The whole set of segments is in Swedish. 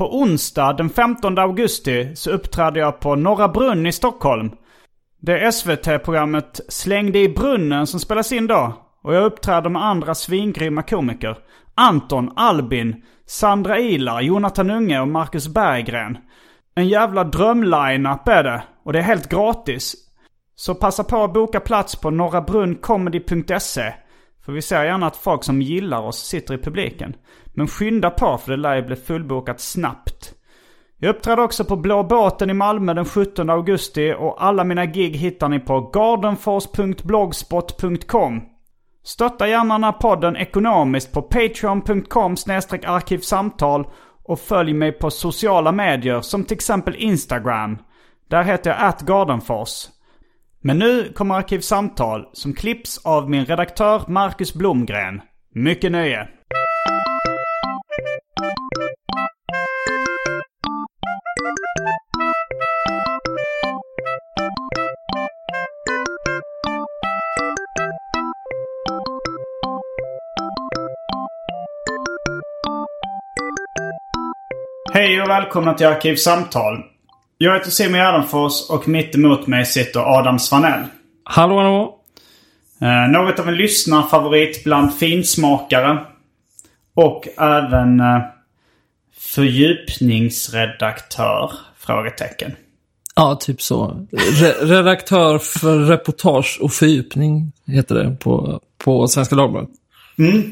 På onsdag den 15 augusti så uppträder jag på Norra Brunn i Stockholm. Det är SVT-programmet Släng dig i brunnen som spelas in då. Och jag uppträder med andra svingrymma komiker. Anton, Albin, Sandra Ilar, Jonathan Unge och Marcus Berggren. En jävla drömline-up är det. Och det är helt gratis. Så passa på att boka plats på norrabrunncomedy.se för vi ser gärna att folk som gillar oss sitter i publiken. Men skynda på för det lär ju bli fullbokat snabbt. Jag uppträder också på Blå båten i Malmö den 17 augusti och alla mina gig hittar ni på gardenfors.blogspot.com. Stötta gärna den här podden ekonomiskt på patreon.com arkivsamtal och följ mig på sociala medier som till exempel Instagram. Där heter jag atgardenfors. Men nu kommer Arkivsamtal som klipps av min redaktör Marcus Blomgren. Mycket nöje! Hej och välkomna till Arkivsamtal. Jag heter Simon Gärdenfors och mitt emot mig sitter Adam Svanell. Hallå, hallå. Eh, något av en lyssnarfavorit bland finsmakare. Och även eh, fördjupningsredaktör? Frågetecken. Ja, typ så. Re redaktör för reportage och fördjupning heter det på, på Svenska Dagbladet. Mm.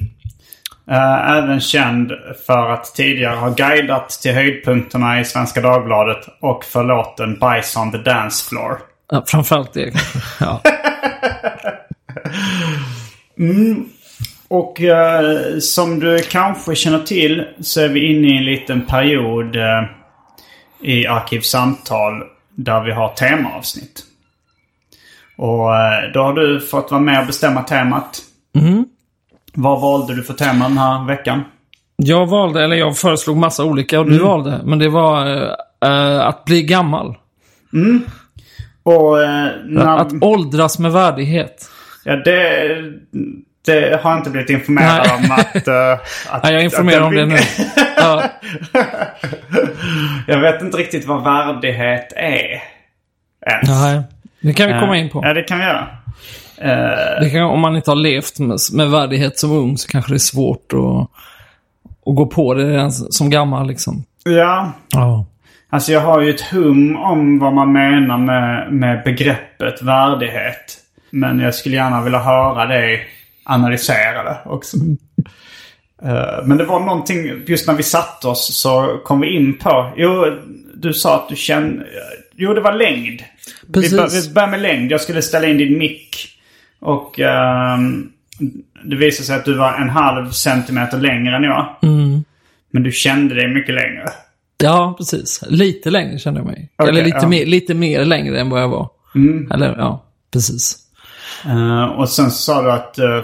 Eh, även känd för att tidigare ha guidat till höjdpunkterna i Svenska Dagbladet och för låten Bice on the Dance Floor. Ja, framförallt det. ja. mm. Och uh, som du kanske känner till så är vi inne i en liten period uh, i Arkivsamtal där vi har temaavsnitt. Och då har du fått vara med och bestämma temat. Mm. Vad valde du för tema den här veckan? Jag valde, eller jag föreslog massa olika och du Mm. valde. Men det var eh, att bli gammal. Mm. Och eh, när, Att åldras med värdighet. ja, det, det har jag inte blivit informerad Nej. om att... eh, att Nej, jag informerar om det nu. Ja, jag vet inte riktigt vad värdighet är. Ens. nej, det kan vi komma in på. Ja, det kan vi göra. Eh, kan, om man inte har levt med, med värdighet som ung så kanske det är svårt att, att gå på det som gammal. Liksom. ja, Ja. alltså jag har ju ett hum om vad man menar med, med begreppet värdighet. Men jag skulle gärna vilja höra dig analysera det också. Eh, men det var någonting, just när vi satte oss så kom vi in på, jo, du sa att du kände, jo det var längd. Precis. Vi, bör, vi börjar med längd. Jag skulle ställa in din mick. Och ehm, det visade sig att du var en halv centimeter längre än jag. Mm. Men du kände dig mycket längre. Ja, precis. Lite längre kände jag mig. Okej, Eller lite, ja. mer, lite mer längre än vad jag var. Mm. Eller ja, precis. Eh, och sen sa du att eh,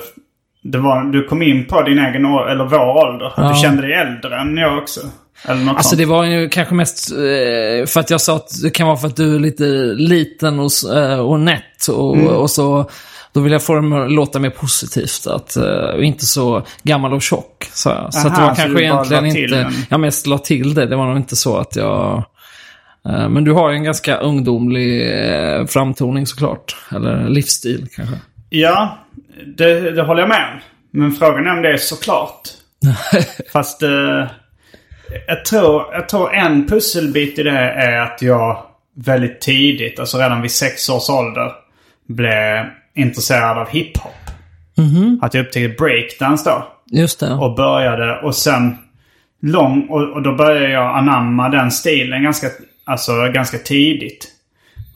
det var, du kom in på din egen eller vår ålder. Ja. Du kände dig äldre än jag också. Eller något Alltså sånt. det var ju kanske mest eh, för att jag sa att det kan vara för att du är lite liten och, eh, och nätt. Och, Mm. och så, då vill jag få det att låta mer positivt. Att, eh, och inte så gammal och tjock. Så, så att det Aha, var så kanske egentligen inte... den. Jag mest la till det. Det var nog inte så att jag... Men du har ju en ganska ungdomlig framtoning såklart. Eller livsstil kanske. Ja, det, det håller jag med om. Men frågan är om det är såklart. Fast eh, jag, tror, jag tror en pusselbit i det är att jag väldigt tidigt, alltså redan vid sex års ålder, blev intresserad av hiphop. Att jag upptäckte breakdance då. Just det. Och började och sen lång och, och då började jag anamma den stilen ganska, alltså, ganska tidigt.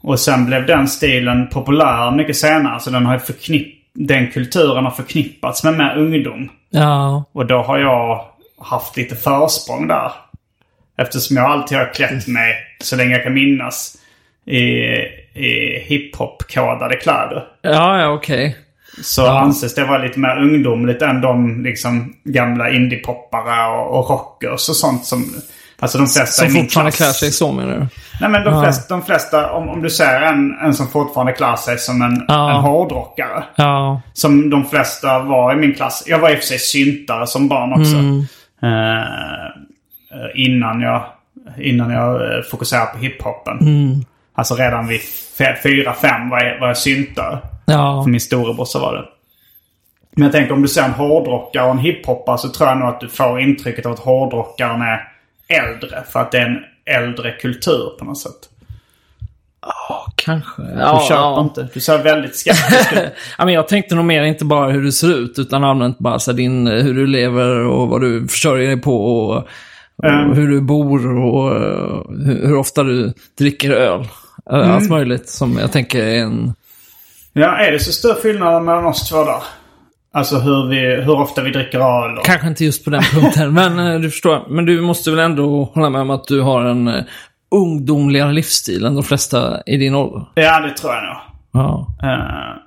Och sen blev den stilen populär mycket senare. Så den har förknipp, den kulturen har förknippats med mer ungdom. Ja, Och då har jag haft lite försprång där. Eftersom jag alltid har klätt mig, så länge jag kan minnas, i, i hiphop-kodade kläder. ja, ja okej. Så anses det vara lite mer ungdomligt än de liksom gamla indiepoppare och, och rockers och sånt som... Alltså de flesta Som fortfarande klär sig så menar du? Nej men de Ja. flesta, de flesta om, om du ser en, en som fortfarande klär sig som en, Ja. en hårdrockare. Ja, Som de flesta var i min klass. Jag var i och för sig syntare som barn också. Mm. Eh, innan jag, innan jag eh, fokuserade på hiphopen. Mm. Alltså redan vid fyra, fem var jag, var jag syntare. ja. För min storebrorsa var det. Men jag tänker om du ser en hårdrockare och en hiphoppare så tror jag nog att du får intrycket av att hårdrockaren är äldre. För att det är en äldre kultur på något sätt. Kanske. Du Ja, köper ja. inte. Du ser väldigt skeptisk ut. Ja, men jag tänkte nog mer inte bara hur du ser ut, utan allmänt bara så din, hur du lever och vad du försörjer dig på. Och, och Mm. hur du bor och eh, hur, hur ofta du dricker öl. Eh, Mm. Allt möjligt som jag tänker är en... Ja, är det så stor skillnad mellan oss två där? Alltså hur, vi, hur ofta vi dricker öl och... Kanske inte just på den punkten, men eh, du förstår. Men du måste väl ändå hålla med om att du har en ungdomligare livsstil än de flesta i din ålder? Ja, det tror jag nog. Ja. Eh,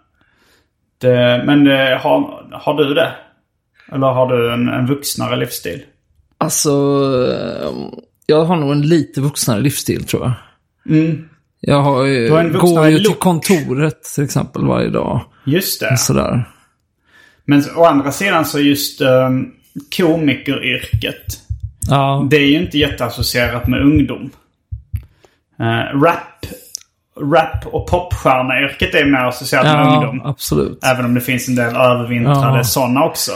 det, men det, har, har du det? Eller har du en, en vuxnare livsstil? Alltså, eh, jag har nog en lite vuxnare livsstil tror jag. Mm. Jag har ju, går ju till look. kontoret till exempel varje dag. Just det. Sådär. Men å andra sidan så just um, komikeryrket. Ja, Det är ju inte jätteassocierat med ungdom. Uh, rap, rap och popstjärneyrket är mer associerat med ja ungdom. absolut. Även om det finns en del övervintrade Ja. sådana också.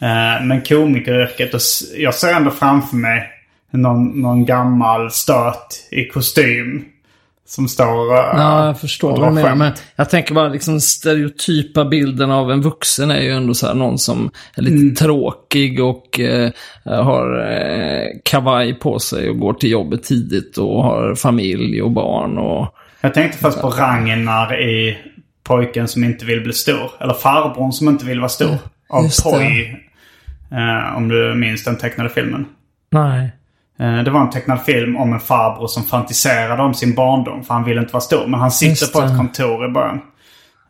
Eh, men komikeryrket, jag ser ändå framför mig någon, någon gammal stöt i kostym. Som står... eh, Ja, jag förstår och vad du menar. Men jag tänker bara liksom den stereotypa bilden av en vuxen är ju ändå så här någon som är lite Mm. tråkig och eh, har eh, kavaj på sig och går till jobbet tidigt och har familj och barn och... Jag tänkte först på Ragnar i Pojken som inte vill bli stor. Eller Farbrorn som inte vill vara stor. Av. Poj. Eh, om du minns den tecknade filmen. Nej. Eh, Det var en tecknad film om en farbror som fantiserade om sin barndom. För han ville inte vara stor. Men han sitter Just på ett kontor i början.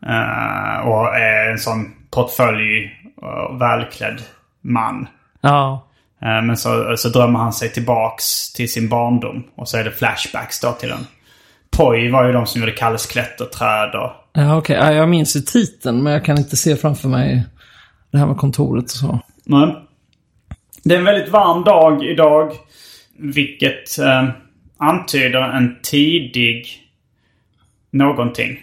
Eh, och är en sån portfölj och välklädd man. Ja. Eh, men så, så drömmer han sig tillbaks till sin barndom. Och så är det flashbacks då till den. Poj var ju de som gjorde Kalles klätterträd och... Ja, okej. Ja, jag minns ju titeln, men jag kan inte se framför mig det här med kontoret och så. Men det är en väldigt varm dag idag. Vilket eh, antyder en tidig någonting.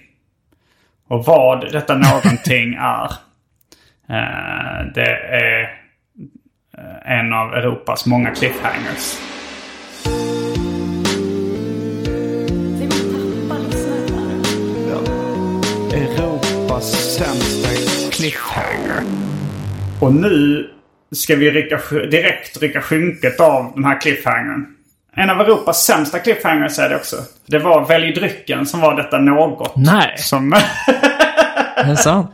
Och vad detta någonting är. Eh, det är eh, en av Europas många cliffhangers. Europas sämsta cliffhanger. Och nu ska vi rycka, direkt rycka skynket av den här cliffhangern. En av Europas sämsta cliffhangers är det också. Det var Välj drycken som var detta något. Nej. Som, Är det sant?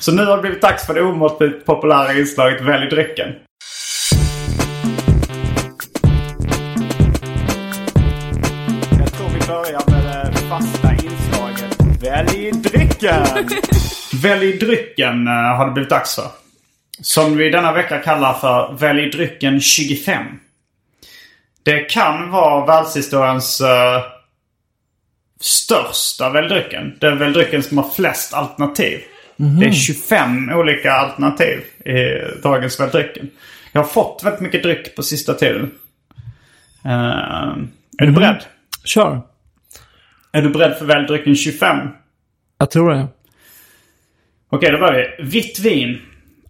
så nu har det blivit dags för det omåttligt populära inslaget Välj drycken. Jag tror vi börjar med det fasta inslaget Välj drycken! Välj drycken eh, har det blivit dags för. Som vi denna vecka kallar för Välj drycken 25. Det kan vara världshistoriens uh, största Välj drycken. Det är Välj drycken som har flest alternativ. Det är 25 olika alternativ i dagens Välj drycken. Jag har fått väldigt mycket dryck på sista tiden. Eh, är du beredd? Kör. Är du beredd för väldrycken 25? Jag tror det. Okej, då börjar vi. Vitt vin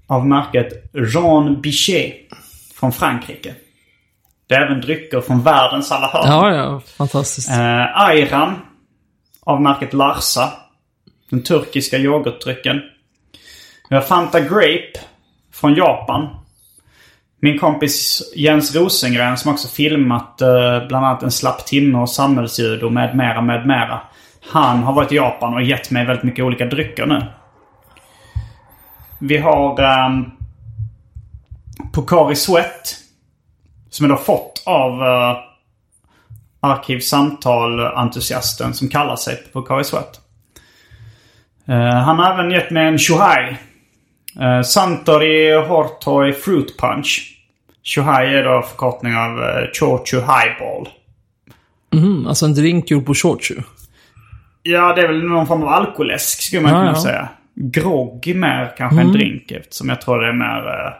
av märket Jean Bichet från Frankrike. Det är även drycker från världens alla hörn. Ja, ja. Fantastiskt. Eh, Ayran av märket Larsa. Den turkiska yoghurtdrycken. Vi har Fanta Grape från Japan. Min kompis Jens Rosengren som också filmat eh, bland annat En slapp timme och samhällsljud och med mera, med mera. Han har varit i Japan och gett mig väldigt mycket olika drycker nu. Vi har um, Pocari Sweat. Som jag då fått av uh, Arkivsamtal-entusiasten som kallar sig Pocari Sweat. Uh, han har även gett mig en Shuhai. Uh, Santori Hortoy Fruit Punch. Shuhai är då förkortning av uh, Chochu Highball. Mm, alltså en drink gjord på shochu. Ja, det är väl någon form av alkoläsk skulle man Ja, kunna ja. säga. Grogg mer kanske en drink eftersom jag tror det är mer... eh,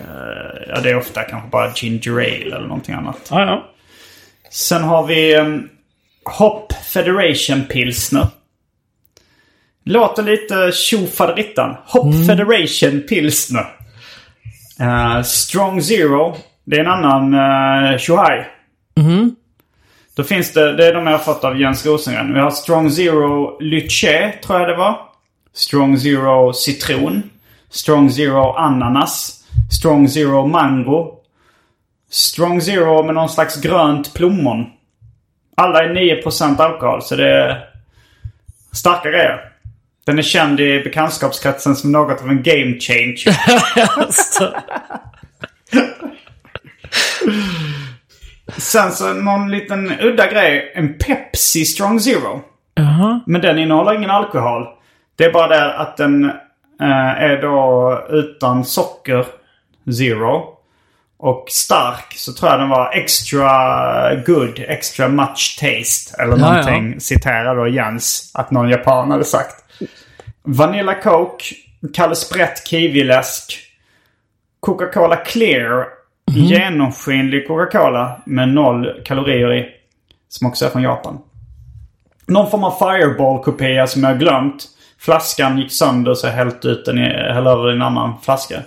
eh, ja, det är ofta kanske bara ginger ale eller någonting annat. Ja, ja. Sen har vi um, Hop Federation Pilsner. Låter lite tjofaderittan. Hop Federation Pilsner. Eh, Strong Zero. Det är en annan uh, Shuhai. Då finns det, det är de jag har fått av Jens Rosengren. Vi har Strong Zero Lyché, tror jag det var. Strong Zero Citron. Strong Zero Ananas. Strong Zero Mango. Strong Zero med någon slags grönt plommon. Alla är 9% alkohol, så det är starka grejer. Den är känd i bekantskapskretsen som något av en game change. Sen så någon liten udda grej. En Pepsi Strong Zero. Jaha. Men den innehåller ingen alkohol. Det är bara det att den eh, är då utan socker. Zero. Och stark så tror jag den var extra good, extra much taste. Eller Ja, någonting. Citerar då Jens att någon japan hade sagt. Vanilla Coke, Kalle Sprätt kiwiläsk, Coca-Cola Clear, genomskinlig Coca-Cola med noll kalorier i. Som också är från Japan. Någon form av Fireball-kopia som jag har glömt. Flaskan gick sönder så jag hällt ut den i, hällde över i en annan flaska.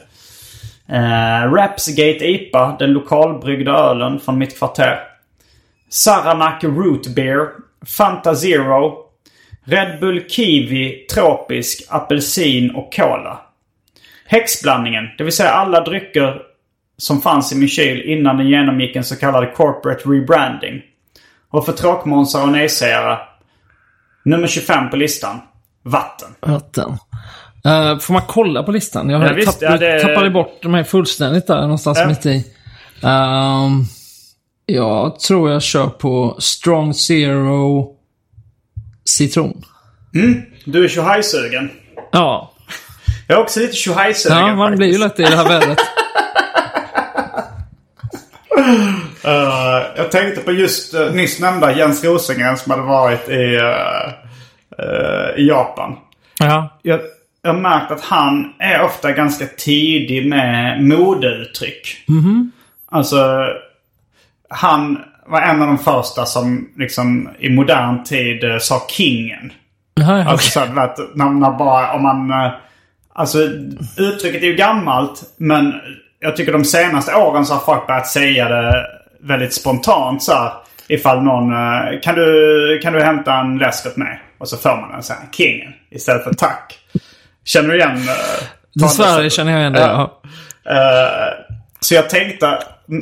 Eh, Rapsgate IPA, den lokalbryggda ölen från mitt kvarter. Saranac Root Beer. Fanta Zero. Red Bull Kiwi, Tropisk, Apelsin och Cola. Häxblandningen, det vill säga alla drycker som fanns i min kyl innan den genomgick en så kallad corporate rebranding. Och för tråkmånsar och nejsägare. Nummer 25 på listan. Vatten. Vatten. Uh, får man kolla på listan? Jag Ja, visst, tapp, ja, det- tappade bort mig fullständigt där någonstans Ja. mitt i. Um, jag tror jag kör på Strong Zero Citron. Du är tjohajsugen. Ja, Jag är också lite tjohajsugen ja man blir ju lätt i det här vädret. Uh, jag tänkte på just uh, nyss nämnda Jens Rosengren som hade varit i, uh, i Japan. Ja. Jag, jag har märkt att han är ofta ganska tidig med modeuttryck. Alltså, han var en av de första som liksom i modern tid uh, sa kingen. Ja, ja, Alltså så att när, när bara om man... eh, Alltså uttrycket är ju gammalt men jag tycker de senaste åren så har folk börjat säga det väldigt spontant så här. Ifall någon... eh, Kan du, kan du hämta en läsk åt mig? Och så får man den så här, kingen. Istället för tack. Känner du igen... Uh, Dessvärre känner jag igen det. Ja. så jag tänkte...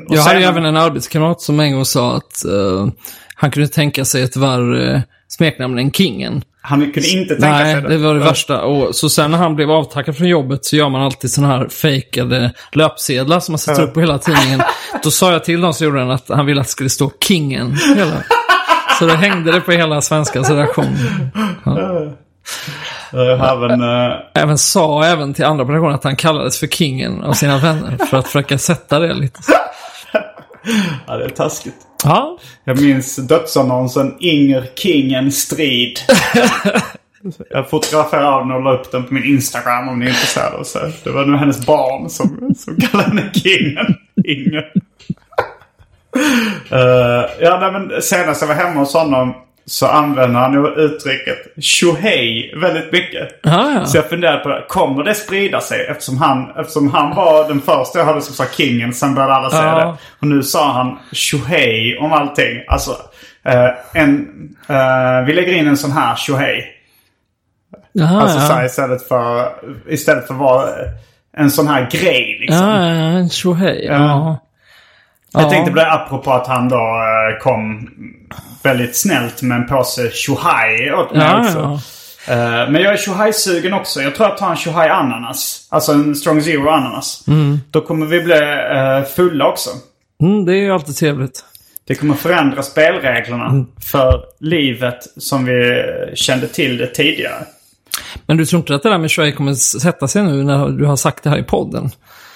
Jag hade ju sen- även en arbetskamrat som en gång sa att eh, han kunde tänka sig ett värre smeknamn än Kingen. Han kunde inte tänka Nej, sig det var det värsta. Och så sen när han blev avtackad från jobbet så gör man alltid sådana här fejkade löpsedlar som man sätter upp på hela tidningen. Då sa jag till dem som gjorde den att han ville att det skulle stå Kingen. Hela. Så då hängde det på hela svenskans redaktion. Jag har även... eh, Även sa även till andra redaktionen att han kallades för Kingen av sina vänner. För att försöka sätta det lite. ja, det är taskigt. Ja, Jag minns dödsannonsen Inger Kingen Strid. Jag fotograferade av den och la upp den på min Instagram om ni är intresserade. Så det var nu hennes barn som, som kallade henne Kingen. Inger. Eh, ja, nej, men senast jag var hemma hos honom så använder han uttrycket tjohej väldigt mycket. Ja, ja. Så jag funderade på. Kommer det sprida sig? Eftersom han, eftersom han var den första jag hade som sa kingen. Sen började alla säga Ja. det. Och nu sa han tjohej om allting. Alltså, eh, en, eh, vi lägger in en sån här tjohej. Jaha, Alltså så här, ja. istället för, istället för att vara en sån här grej liksom. Ja, ja, en tjohej. Ja. Ja. Jag Ja. tänkte på det apropå att han då eh, kom väldigt snällt med en påse tjohaj åt mig Ja, också. ja. Eh, Men jag är tjohaj-sugen också. Jag tror jag tar en tjohaj ananas. Alltså en strong zero ananas. Då kommer vi bli eh, fulla också. Mm, det är ju alltid trevligt. Det kommer förändra spelreglerna för livet som vi kände till det tidigare. Men du tror inte att det där med tjohej kommer sätta sig nu när du har sagt det här i podden?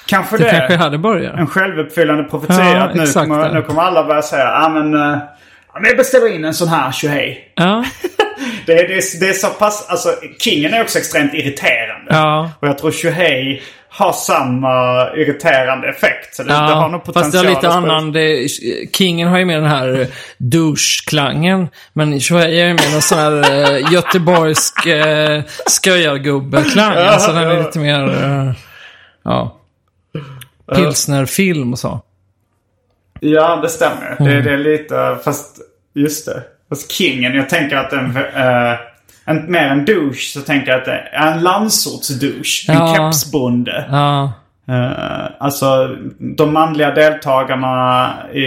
Kanske Det det. kanske är här det börjar. En självuppfyllande profetia. Ja, att nu, kommer, det. nu kommer alla börja säga ja men, men jag beställer in en sån här tjohej. Ja, Det, är- det, är- det är så pass, alltså kingen är också extremt irriterande. ja. Och jag tror Shuhei har samma irriterande effekt. Så det, det har nog Ja, potential fast det är lite annan. Det, Kingen har ju mer den här douche-klangen. Men Shohei är ju mer en sån här eh, göteborgsk eh, sköjargubbe-klang. Alltså den är lite mer, eh, ja, pilsnerfilm och så. Ja, det stämmer. Mm. Det, det är lite, fast just det. Fast kingen, jag tänker att en, uh, en mer en douche så tänker jag att det är en landsortsdouche. En Ja. kepsbonde. Ja, Eh, alltså de manliga deltagarna i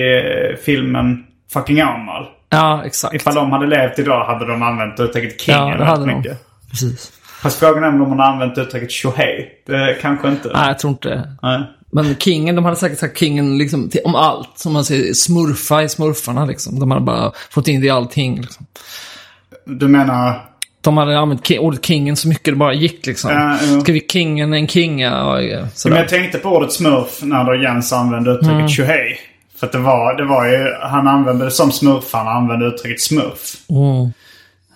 filmen Fucking Åmål. ja exakt. Ifall de hade levt idag hade de använt uttrycket kingen Ja, det hade de. mycket. Precis. Fast frågan är om de hade använt uttrycket tjohej. Det kanske inte. Nej, jag tror inte det. Nej. Men Kingen, de hade säkert sagt Kingen liksom, till, om allt. Som man säger, smurfa i smurfarna liksom. De hade bara fått in det i allting. Liksom. Du menar... De hade använt ordet Kingen så mycket det bara gick liksom. Ja, ja. Ska vi Kingen en kinga? Och, Men jag tänkte på ordet smurf när då Jens använde uttrycket Mm. tjohej. För att det var, det var ju, han använde det som smurfarna använde uttrycket smurf. Mm.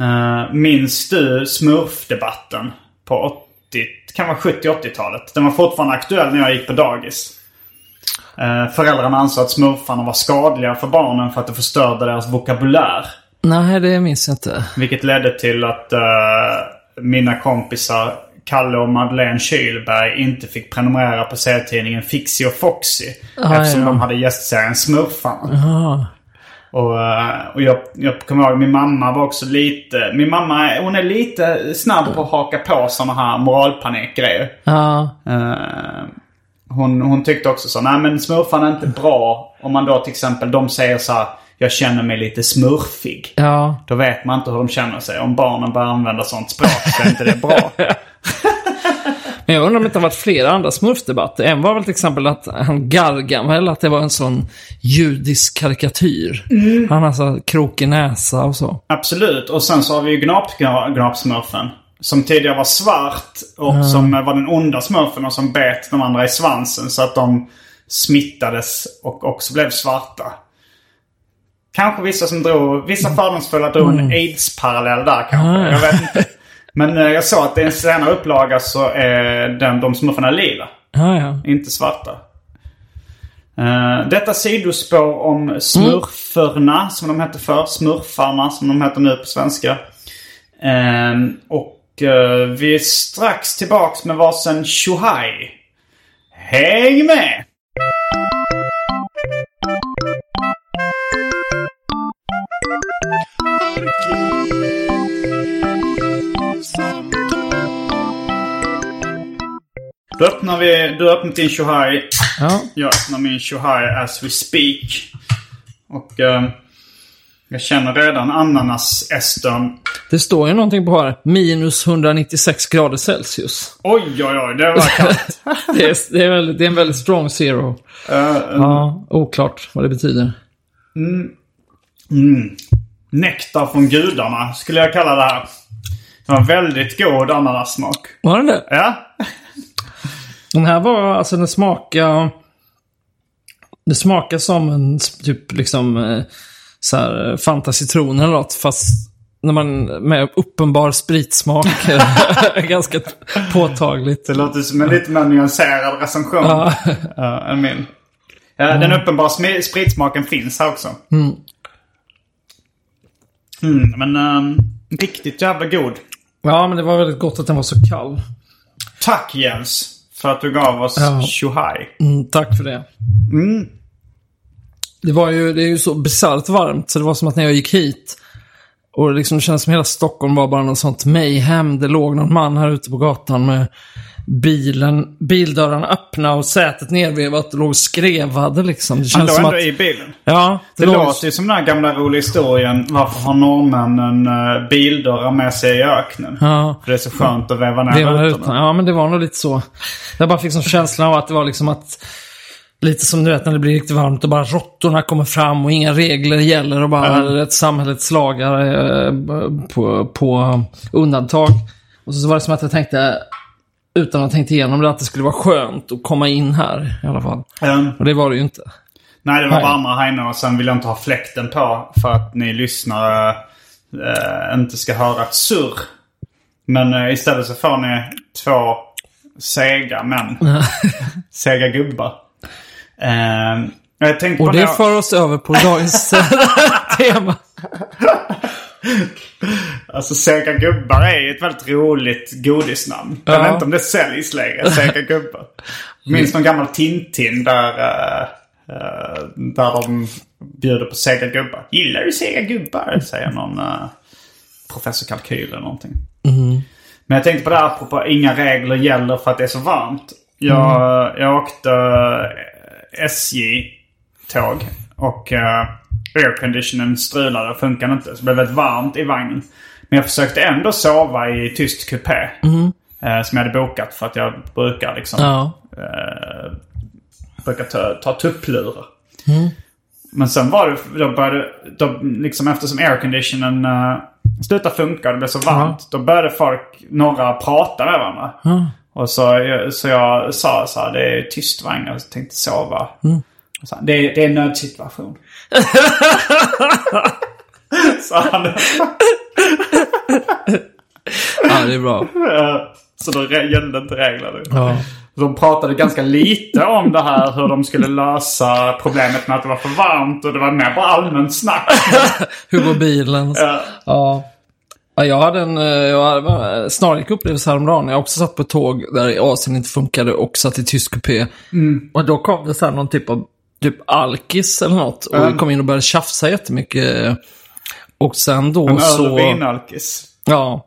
Uh, minns du smurfdebatten på 80, kan vara 70-80-talet? Den var fortfarande aktuell när jag gick på dagis. Uh, föräldrarna ansåg att smurfarna var skadliga för barnen för att det förstörde deras vokabulär. Nej, det minns jag inte. Vilket ledde till att eh, mina kompisar Kalle och Madeleine Kylberg inte fick prenumerera på serietidningen Fixie och Foxy. Ah, eftersom ja. de hade gästserien Smurfarna. Aha. Och, eh, och jag, jag kommer ihåg min mamma var också lite... Min mamma hon är lite snabb på att haka på sådana här moralpanikgrejer. Ja, Eh, hon, hon tyckte också så, nej men smurfarna är inte bra. Om man då till exempel, de säger så här, jag känner mig lite smurfig. ja. Då vet man inte hur de känner sig. Om barnen börjar använda sånt språk så är inte det bra. Men jag undrar om det inte har varit flera andra smurfdebatter. En var väl till exempel att han Gargamel, att det var en sån judisk karikatyr. Mm. Han har så krokig näsa och så. Absolut. Och sen så har vi ju gnap, gnapsmurfen. Som tidigare var svart och som var den onda smurfen och som bet de andra i svansen så att de smittades och också blev svarta. Kanske vissa som drog, vissa fördomsfulla drog en aids-parallell där kanske. Jag vet inte. Men eh, jag såg att i en senare upplaga så är den, de smurfarna lila. Ja, ja. Inte svarta. Eh, detta sidospår om smurferna som de hette förr. Smurfarna som de heter nu på svenska. Eh, och eh, vi är strax tillbaks med varsin tjohaj. Häng med! Då öppnar vi, du har öppnat din tjohaj. ja. Jag öppnar min tjohaj as we speak. Och eh, jag känner redan ananas-estern. Det står ju någonting på här. Minus 196 grader Celsius. Oj, oj, oj. Det var kallt. Det är, det är, väldigt, det är en väldigt strong zero. Eh, Ja, oklart vad det betyder. nektar från gudarna skulle jag kalla det här. Det var väldigt god ananassmak. Var den det? Ja. Den här var, alltså den smakar... Det smakar som en typ liksom eh, så här Fanta citron eller något. Fast när man med uppenbar spritsmak. ganska påtagligt. Det låter som en lite mer nyanserad recension Ja. eh, än min. Eh, Den uppenbara sm- spritsmaken finns här också. Mm, men ehm, riktigt jävla god. Ja, men det var väldigt gott att den var så kall. Tack Jens för att du gav oss Ja. Shuhai. Mm, tack för det. Det var ju, det är ju så bisarrt varmt, så det var som att när jag gick hit och liksom det kändes som hela Stockholm var bara något sånt mayhem. Det låg någon man här ute på gatan med bilen, bildörrarna öppna och sätet nervevat och låg och skrevade liksom. Det Han känns låg som ändå att... i bilen. Ja, Det låg- låter ju som den här gamla roliga historien. Varför har norrmännen uh, bildörrar med sig i öknen? Ja. För det är så skönt att väva ner Det rutorna. Ja, men det var nog lite så. Jag bara fick som känslan av att det var liksom att... Lite som du vet när det blir riktigt varmt och bara råttorna kommer fram och inga regler gäller och bara ett samhällets lagar eh, på, på undantag. Och så var det som att jag tänkte, utan att ha tänkt igenom det, att det skulle vara skönt att komma in här i alla fall. Um, Och det var det ju inte. nej, det var Nej. varmare här inne och sen vill jag inte ha fläkten på för att ni lyssnare eh, inte ska höra ett surr. Men eh, istället så får ni två sega män. sega gubbar. Jag tänkte Och det jag- för oss över på dagens eh, tema. Alltså Sega Gubbar är ju ett väldigt roligt godisnamn. Jag Ja. vet inte om det säljs längre, Sega Gubbar. Minns någon gammal Tintin där, uh, där de bjuder på Sega Gubbar. Gillar du Sega Gubbar? Säger någon uh, professor Kalkyl eller någonting. Men jag tänkte på det här apropå inga regler gäller för att det är så varmt. Jag, jag åkte eh, SJ-tåg och uh, airconditionen strulade och funkade inte. Så det blev väldigt varmt i vagnen. Men jag försökte ändå sova i tyst kupé. eh, som jag hade bokat för att jag brukar liksom Ja. eh, brukar ta, ta tupplurar. Men sen var det, då började, då liksom eftersom airconditionen uh, slutade funka och det blev så varmt. Då började folk, några prata med varandra. Och så, så jag sa så här, det är tyst vagn, jag tänkte sova. Och så, det, det är en nödsituation. sa han. ja, det är bra. Så då gällde inte reglerna. Ja. De pratade ganska lite om det här hur de skulle lösa problemet med att det var för varmt och det var mer bara allmänt snack. Hur går bilen? Ja. Ja. Ja jag hade en eh, jag hade en snarlik upplevelse häromdagen. Jag också satt på tåg där Asien inte funkade och satt i tysk kupé. Och då kom det så någon typ av typ alkis eller något. Och Mm. kom in och började tjafsa jättemycket. Och sen då En så... och vinalkis. Ja.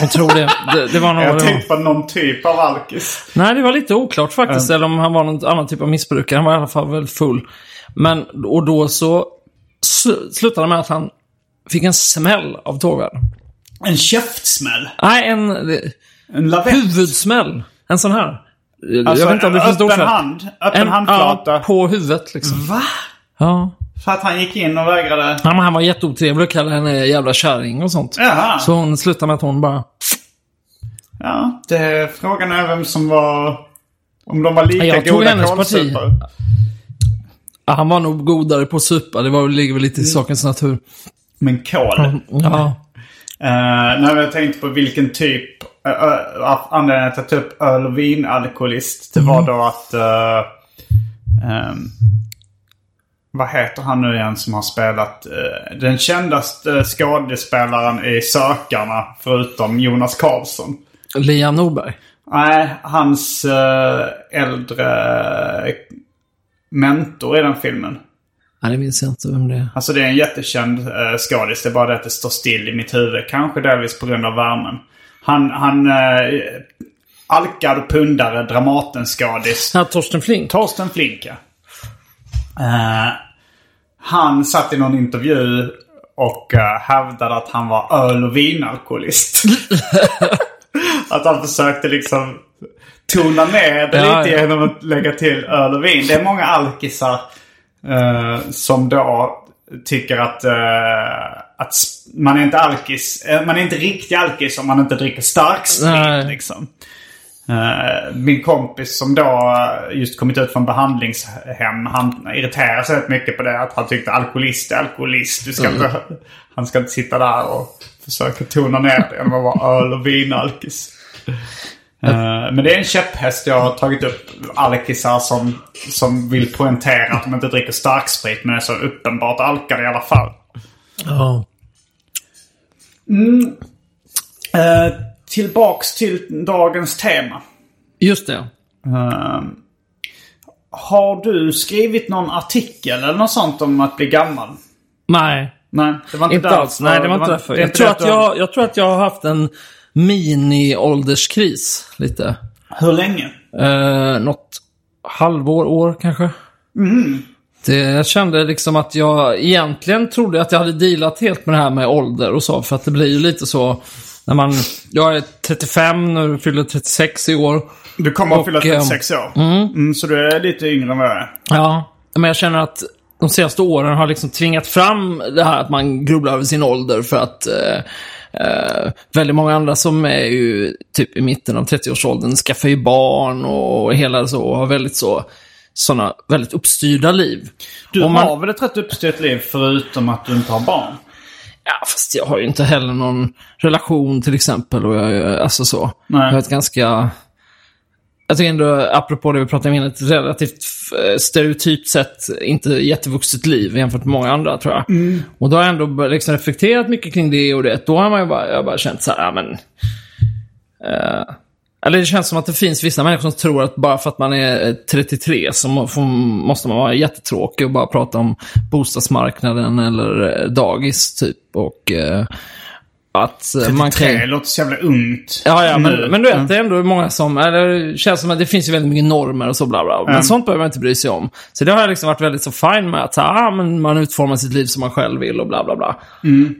Jag tror det. Det, det var nog... Jag tänkte på någon typ av alkis. Nej, det var lite oklart faktiskt. Eller om han var någon annan typ av missbrukare. Han var i alla fall väldigt full. Men, och då så sl- slutade det med att han fick en smäll av tågvärden. En käftsmäll. Nej, en En lavett. huvudsmäll. En sån här. Alltså, jag vet inte om det finns ord för hand. Öppen En, handflata. ja, på huvudet liksom. Va? Ja. För att han gick in och vägrade... ja men han var jätteotrevlig och kallade henne jävla kärring och sånt. Jaha. Så hon slutade med att hon bara... Ja, det, frågan är vem som var... Om de var lika Jag goda hennes parti. Ja, han var nog godare på att supa. Det var, ligger väl Mm. lite i sakens natur. Men kol. Ja. Uh, när jag tänkte på vilken typ, uh, uh, anledningen till att ta upp öl och vinalkoholist, det var då att, uh, um, vad heter han nu igen som har spelat, den kändaste skådespelaren i Sökarna förutom Jonas Karlsson. Liam Norberg. Nej, hans äldre mentor i den filmen. Nej, det minns jag inte vem det är. Alltså det är en jättekänd uh, skådis. Det är bara det att det står still i mitt huvud. Kanske delvis på grund av värmen. Han, han uh, alkad pundare, Dramatenskådis. Ja, Torsten Flink. Torsten Flink, ja. Eh, han satt i någon intervju och uh, hävdade att han var öl och vinalkoholist. att han försökte liksom tona ner det Ja, lite ja. genom att lägga till öl och vin. Det är många alkisar eh, som då tycker att, eh, att man är inte alkis. eh, man är inte riktig alkis om man inte dricker starksprit Nej. liksom. Eh, min kompis som då just kommit ut från behandlingshem. Han irriterar sig rätt mycket på det. Att han tyckte alkoholist är alkoholist. Du ska inte, han ska inte sitta där och försöka tona ner det genom att vara öl och vinalkis. Eh, men det är en käpphäst jag har tagit upp. Alkisar som, som vill poängtera att de inte dricker starksprit men är så uppenbart alkade i alla fall. Ja. Eh, tillbaks till dagens tema. Just det. Eh, har du skrivit någon artikel eller något sånt om att bli gammal? Nej. Nej, det var inte, Inte alls. Nej, det var inte därför. Jag tror, att jag, jag tror att jag har haft en mini-ålderskris. Lite. Hur länge? Eh, något halvår, år kanske. Det, jag kände liksom att jag egentligen trodde att jag hade dealat helt med det här med ålder och så. För att det blir ju lite så när man... Jag är 35 nu, fyller 36 i år. Du kommer att fylla 36 år. Mm, så du är lite yngre än vad jag är. Ja, men jag känner att de senaste åren har liksom tvingat fram det här att man grubblar över sin ålder för att eh, eh, väldigt många andra som är ju typ i mitten av 30-årsåldern skaffar ju barn och hela så och har väldigt så sådana väldigt uppstyrda liv. Du man- har väl ett rätt uppstyrt liv förutom att du inte har barn? Ja, fast jag har ju inte heller någon relation till exempel. Och jag, är- alltså så. Nej. Jag har ett ganska... Jag tycker ändå, apropå det vi pratade om innan, ett relativt eh, stereotypt sett inte jättevuxet liv jämfört med många andra tror jag. Och då har jag ändå liksom reflekterat mycket kring det och det. Då har man ju bara, jag bara känt så här, ja men... Eh, eller det känns som att det finns vissa människor som tror att bara för att man är eh, 33 så må, får, måste man vara jättetråkig och bara prata om bostadsmarknaden eller eh, dagis typ. Och eh, att eh, man 33 kan... låter så jävla ungt. Ja, ja, nu. men, men du vet, det är ändå många som... Eller, det känns som att det finns ju väldigt mycket normer och så bla bla. Men Mm. sånt behöver man inte bry sig om. Så det har jag liksom varit väldigt så fine med. Att ah, men man utformar sitt liv som man själv vill och bla bla bla.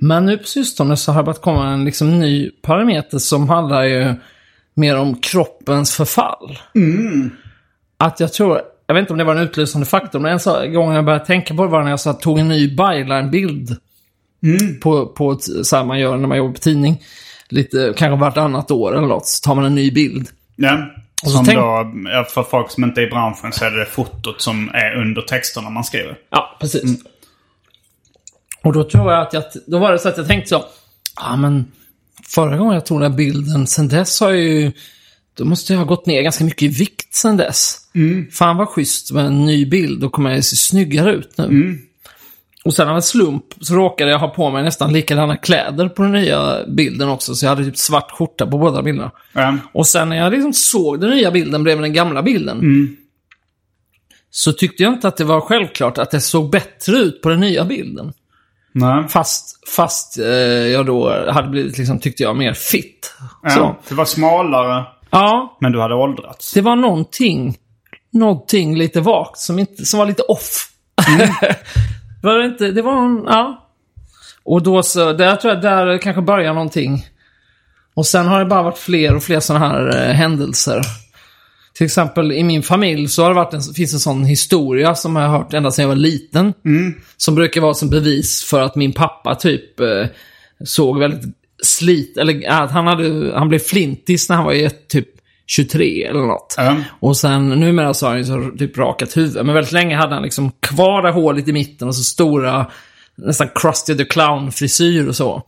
Men nu på sistone så har det börjat komma en liksom ny parameter som handlar ju mer om kroppens förfall. Att jag tror... Jag vet inte om det var en utlösande faktor, men en gång jag började tänka på det var när jag så, tog en ny byline-bild på, på ett, så här man gör när man jobbar på tidning. Lite, kanske vartannat år eller något, så tar man en ny bild. Ja. så Som tänk- då, för folk som inte är i branschen så är det fotot som är under texterna man skriver. Ja, precis. Och då tror jag att jag, då var det så att jag tänkte så, ja men förra gången jag tog den här bilden, sen dess har jag ju, då måste jag ha gått ner ganska mycket i vikt sen dess. Fan vad schysst med en ny bild, då kommer jag se snyggare ut nu. Och sen av en slump så råkade jag ha på mig nästan likadana kläder på den nya bilden också, så jag hade typ svart skjorta på båda bilderna. Ja. Och sen när jag liksom såg den nya bilden bredvid den gamla bilden. Så tyckte jag inte att det var självklart att det såg bättre ut på den nya bilden. Nej. Fast, fast eh, jag då hade blivit, liksom, tyckte jag, mer fit. Ja. Så. Det var smalare, Ja, men du hade åldrats. det var någonting, någonting lite vagt som, inte, som var lite off. var det inte, det var en, ja. Och då så, där tror jag, där kanske börjar någonting. Och sen har det bara varit fler och fler sådana här eh, händelser. Till exempel i min familj så har det varit en, finns en sån historia som jag har hört ända sedan jag var liten. Som brukar vara som bevis för att min pappa typ eh, såg väldigt slit, eller att han, hade, han blev flintis när han var i typ 23 eller något. Ja. Och sen numera så har han ju så typ rakat huvud. Men väldigt länge hade han liksom kvar det hålet i mitten och så stora, nästan Krusty the Clown-frisyr och så.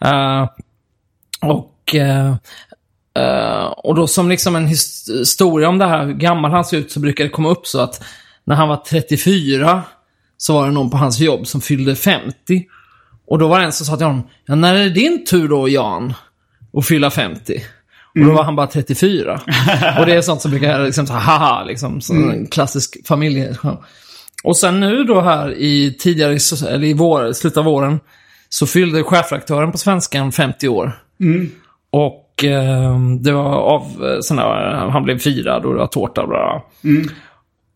Eh, och, eh, eh, och då som liksom en his- historia om det här, hur gammal han ser ut, så brukar det komma upp så att när han var 34 så var det någon på hans jobb som fyllde 50. Och då var det en som sa till honom, ja, när är det din tur då Jan? Att fylla 50? Och då var han bara 34. och det är sånt som brukar liksom så haha, liksom, så en klassisk familje. Och sen nu då här i tidigare, eller i vår, slutet av våren, så fyllde chefredaktören på Svenskan 50 år. Och eh, det var av eh, sån här, han blev firad och det var tårta och bla. bla.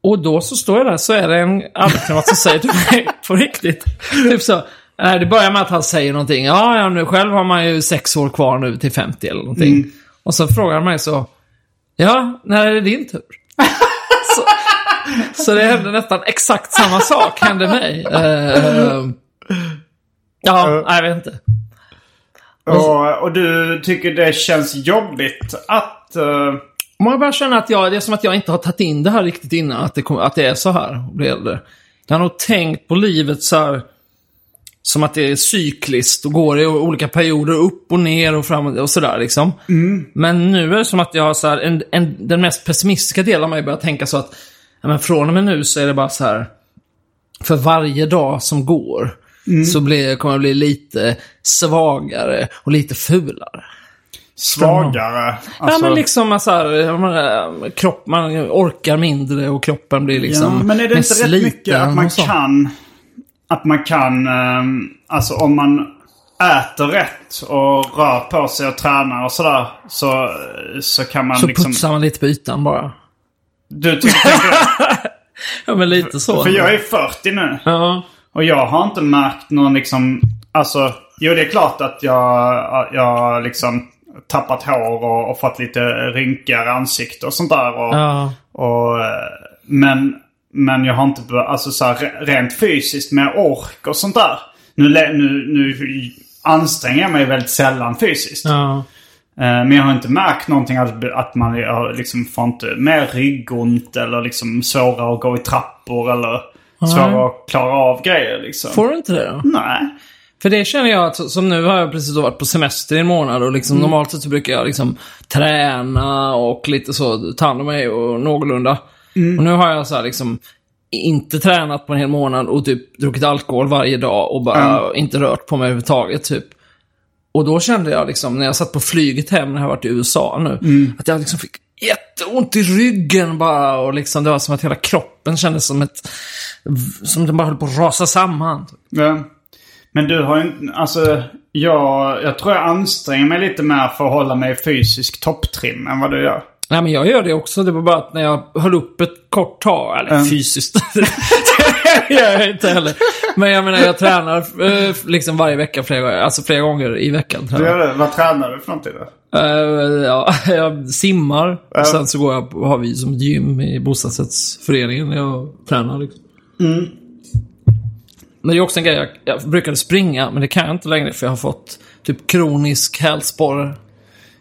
Och då så står jag där så är det en arbetskamrat som säger till mig på riktigt. Typ så. Nej, det börjar med att han säger någonting. Ja, ja, nu själv har man ju sex år kvar nu till 50 eller någonting. Och så frågar han mig så. Ja, när är det din tur? så, så det hände nästan exakt samma sak hände mig. Eh, ja, jag vet inte. Och, och du tycker det känns jobbigt att... eh, Man bara känner att jag, det är som att jag inte har tagit in det här riktigt innan, att det, kom, att det är så här äldre. Jag har nog tänkt på livet så här, som att det är cykliskt och går i olika perioder upp och ner och fram och sådär liksom. Men nu är det som att jag har så här, en, en, den mest pessimistiska delen av mig börjar tänka så att ja, men från och med nu så är det bara så här. För varje dag som går så blir, kommer jag bli lite svagare och lite fulare. Svagare. ja Alltså, men liksom så här, man, kropp, man orkar mindre och kroppen blir liksom ja, men är det inte rätt mycket att man kan... Att man kan... ehm, alltså om man äter rätt och rör på sig och tränar och sådär. Så, så kan man Så liksom... putsar man lite på ytan bara. Du tycker? Ja men lite så. För jag är 40 nu. Ja. Och jag har inte märkt någon liksom... Alltså, jo det är klart att jag, jag liksom tappat hår och, och fått lite rynkigare ansikte och sånt där. Och, Ja. och, eh, men, men jag har inte... Alltså så här, re- rent fysiskt med ork och sånt där. Nu, nu, nu anstränger jag mig väldigt sällan fysiskt. Ja. Eh, Men jag har inte märkt någonting att, man liksom får inte mer ryggont eller liksom svårare att gå i trappor eller svårare att klara av grejer liksom. Får du inte det då? Nej. För det känner jag att, som nu har jag precis varit på semester i en månad och liksom normalt sett så brukar jag liksom träna och lite så, ta hand om mig och någorlunda. Och nu har jag så här liksom inte tränat på en hel månad och typ druckit alkohol varje dag och bara inte rört på mig överhuvudtaget typ. Och då kände jag liksom, när jag satt på flyget hem när jag varit i USA nu, att jag liksom fick jätteont i ryggen bara och liksom det var som att hela kroppen kändes som ett, som den bara höll på att rasa samman. Ja. Men du har ju inte, alltså jag, jag tror jag anstränger mig lite mer för att hålla mig i fysisk topptrim än vad du gör. Nej, men jag gör det också. Det var bara att när jag höll upp ett kort tag, eller Mm. fysiskt. det gör jag inte heller. Men jag menar, jag tränar eh, liksom varje vecka flera gånger. Alltså flera gånger i veckan. Du gör det. Vad tränar du för någonting då? Eh, ja, jag simmar. Och sen så går jag, har vi som ett gym i bostadsrättsföreningen. Jag tränar liksom. Mm. Men det är också en grej, jag, jag brukade springa, men det kan jag inte längre för jag har fått typ kronisk hälsporre.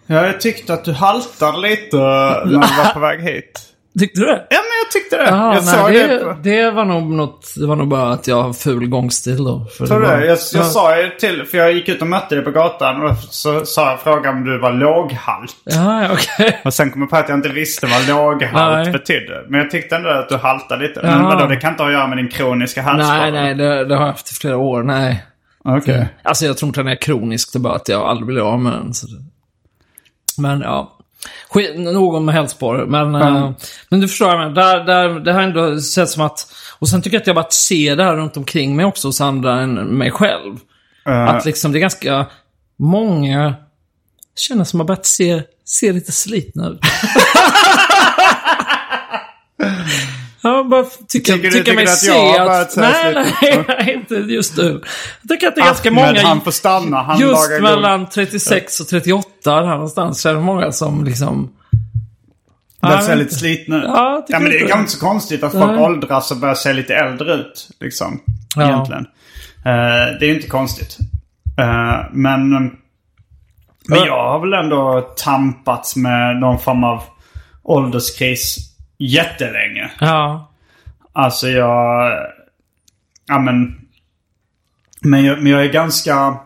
Ja, jag tyckte att du haltade lite när du var på väg hit. Tyckte du det? Ja, men jag tyckte det. Ja, jag nej, det, det. på- det var nog något, det var nog bara att jag har ful gångstil då. För Tror du var? Jag, jag ja. sa ju till, för jag gick ut och mötte dig på gatan och så sa jag frågan om du var låghalt. Ja, okej. Och sen kom jag på att jag inte visste vad låghalt Nej. betydde. Men jag tyckte ändå att du haltade lite. Men Ja. vadå, det kan inte ha att göra med din kroniska halsskada? Nej, nej, det, det har jag haft i flera år. Nej. Okej. Alltså jag tror inte den är kronisk, det är bara att jag aldrig blir av med den. Så det... Men ja. Skit, nog om hälsporre. Men, eh, men du förstår, men där, där, det har ändå sett som att... Och sen tycker jag att jag bara ser det här runt omkring mig också hos andra än mig själv. Eh, Att liksom det är ganska många känner som har börjat se, se lite slitna ut. Jag bara tycker, Tycker du- tycker mig att se jag att... nej, nej, nej, inte just nu. Jag tycker att det är ganska Ahmed, många... han får stanna. Han just mellan 36 och 38 där någonstans så är det många som liksom... Börjar Ja, se lite slitna ut. Ja, ja, men det är kanske inte så konstigt att folk åldras och börjar se lite äldre ut. Liksom. Ja. Egentligen. Eh, det är ju inte konstigt. Eh, men, men Ja. jag har väl ändå tampats med någon form av ålderskris jättelänge. Ja. Alltså jag... Ja men... Men jag, men jag är ganska...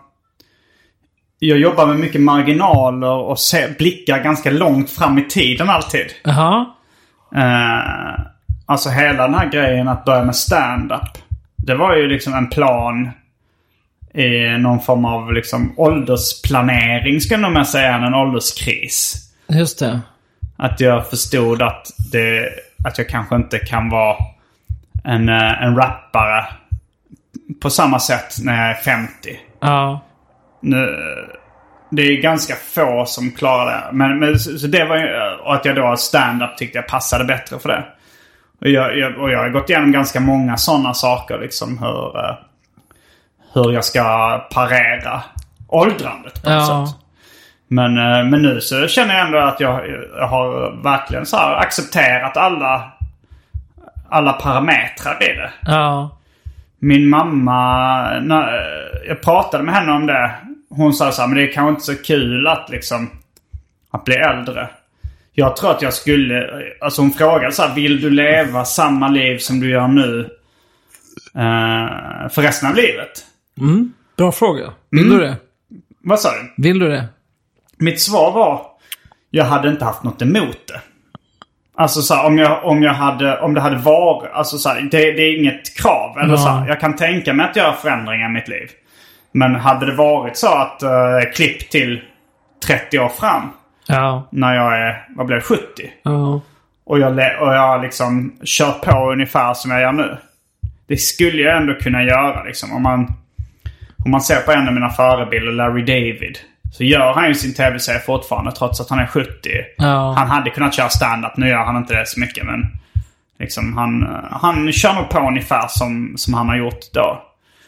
Jag jobbar med mycket marginaler och se, blickar ganska långt fram i tiden alltid. Jaha. Eh, alltså hela den här grejen att börja med stand-up. Det var ju liksom en plan i någon form av liksom åldersplanering skulle jag nog mer säga än en ålderskris. Just det. Att jag förstod att, det, att jag kanske inte kan vara en, eh, en rappare på samma sätt när jag är 50. Ja. Nu, det är ganska få som klarar det. Men, men så, så det var ju, och att jag då stand-up tyckte jag passade bättre för det. Och jag, jag, och jag har gått igenom ganska många sådana saker liksom hur, eh, hur jag ska parera åldrandet på något Ja. sätt. Men, eh, men nu så känner jag ändå att jag, jag har verkligen så här accepterat alla, alla parametrar i det. Ja. Min mamma, när, jag pratade med henne om det. Hon sa så här, men det är kanske inte så kul att liksom att bli äldre. Jag tror att jag skulle, alltså hon frågade så här, vill du leva samma liv som du gör nu? eh, för resten av livet? Bra fråga. Vill Mm. du det? Vad sa du? Vill du det? Mitt svar var, jag hade inte haft något emot det. Alltså så här, om, jag, om, jag hade, om det hade varit, alltså så här, det, det är inget krav. Eller Ja. så här, jag kan tänka mig att göra förändringar i mitt liv. Men hade det varit så att uh, klipp till 30 år fram, Ja. när jag är, vad blir det, 70? Ja. Och jag, och jag liksom kör på ungefär som jag gör nu. Det skulle jag ändå kunna göra liksom. Om man, om man ser på en av mina förebilder, Larry David. Så gör han ju sin tv-serie fortfarande trots att han är 70. Ja. Han hade kunnat köra stand-up. Nu gör han inte det så mycket men... Liksom han, han kör nog på ungefär som, som han har gjort då.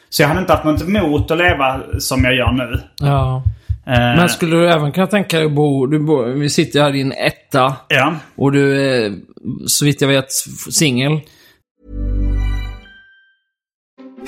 Så jag hade inte haft något emot att leva som jag gör nu. ja. Eh, Men skulle du även kunna tänka dig att bo... Du bo vi sitter här i en etta. Ja. Och du är, så vitt jag vet, singel.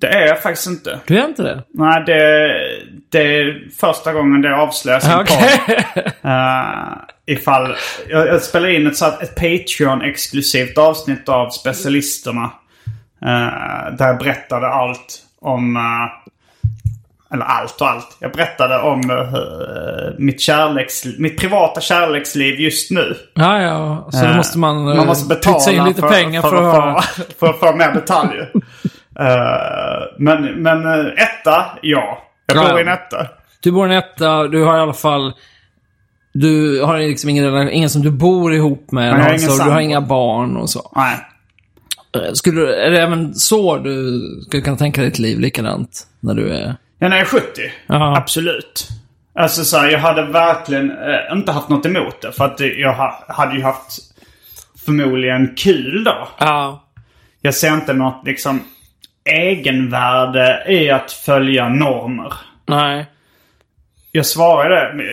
Det är jag faktiskt inte. Du är inte det? Nej, det, det är första gången det avslöjas i en podd. Uh, ifall... Jag, jag spelar in ett, ett Patreon-exklusivt avsnitt av Specialisterna. Uh, där jag berättade allt om... Uh, eller allt och allt. Jag berättade om uh, mitt, kärleks, mitt privata kärleksliv just nu. Ja, ja. Så då Eh, måste man, man måste betala in lite för, pengar för, för, att få, för att få mer detaljer. Eh, men men eh, etta, ja. Jag Ja. bor i en etta. Du bor i en etta, du har i alla fall... Du har liksom ingen, ingen som du bor ihop med. jag har ingen alltså, du har inga barn och så. Nej. Skulle, är det även så du skulle kunna tänka ditt liv likadant? När du är... Ja, när jag är 70. Ja. Absolut. Alltså så här, jag hade verkligen eh, inte haft något emot det. För att jag ha, hade ju haft förmodligen kul då. Ja. Jag ser inte något liksom egenvärde i att följa normer. Nej. Jag svarade,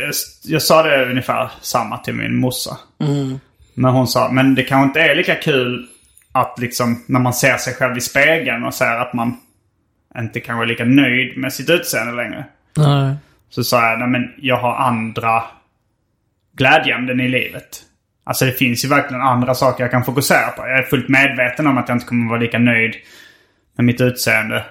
jag sa det ungefär samma till min morsa. Men hon sa, men det kanske inte är lika kul att liksom när man ser sig själv i spegeln och ser att man inte kanske lika nöjd med sitt utseende längre. Nej. Så sa jag, nej men jag har andra glädjeämnen i livet. Alltså det finns ju verkligen andra saker jag kan fokusera på. Jag är fullt medveten om att jag inte kommer vara lika nöjd med mitt utseende.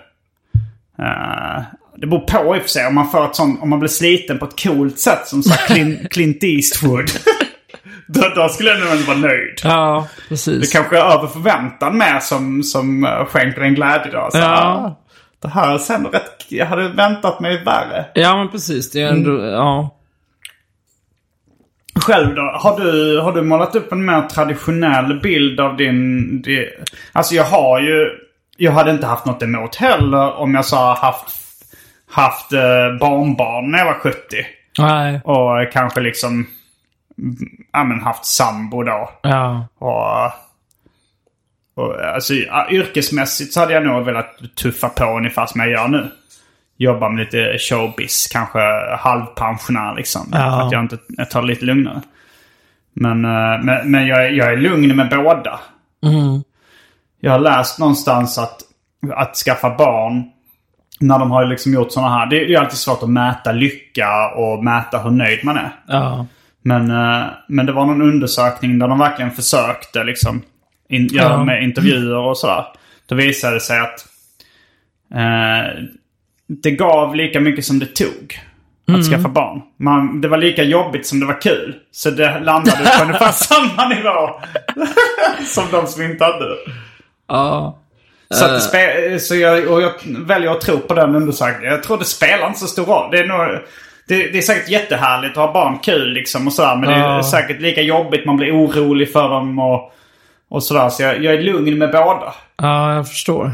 Eh, det beror på i och för sig. Om man, får ett sånt, om man blir sliten på ett coolt sätt som sagt Clint, Clint Eastwood. då, då skulle jag nog inte vara nöjd. Ja, Det precis. kanske är över förväntan med som, som eh, skänker en glädje då. Så, Ja. Det här sen rätt... Jag hade väntat mig värre. Ja, men precis. Det är ändå... Mm. Ja. Själv då? Har du, har du målat upp en mer traditionell bild av din... din... Alltså jag har ju... Jag hade inte haft något emot heller om jag sa haft, haft eh, barnbarn när jag var 70. Nej. Och kanske liksom mm, ja, men haft sambo då. Ja. Och, och alltså, yrkesmässigt så hade jag nog velat tuffa på ungefär som jag gör nu. Jobba med lite showbiz, kanske halvpensionär liksom. Ja. Att jag inte jag tar det lite lugnare. Men, eh, men, men jag, jag är lugn med båda. Mm. Jag har läst någonstans att, att skaffa barn när de har liksom gjort sådana här. Det är är alltid svårt att mäta lycka och mäta hur nöjd man är. Ja. Men, eh, men det var någon undersökning där de verkligen försökte liksom in, göra Ja. med intervjuer och sådär. Då visade det sig att eh, det gav lika mycket som det tog att skaffa barn. Man, det var lika jobbigt som det var kul. Så det landade på ungefär samma nivå som de som inte hade det. Ja. Så, att spe- så jag, och jag väljer att tro på den undersökningen. Jag tror det spelar inte så stor roll. Det är, nog, det, det är säkert jättehärligt att ha barn kul liksom och sådär. Men det är Ja. säkert lika jobbigt. Man blir orolig för dem och, och sådär. Så jag, jag är lugn med båda. Ja, jag förstår.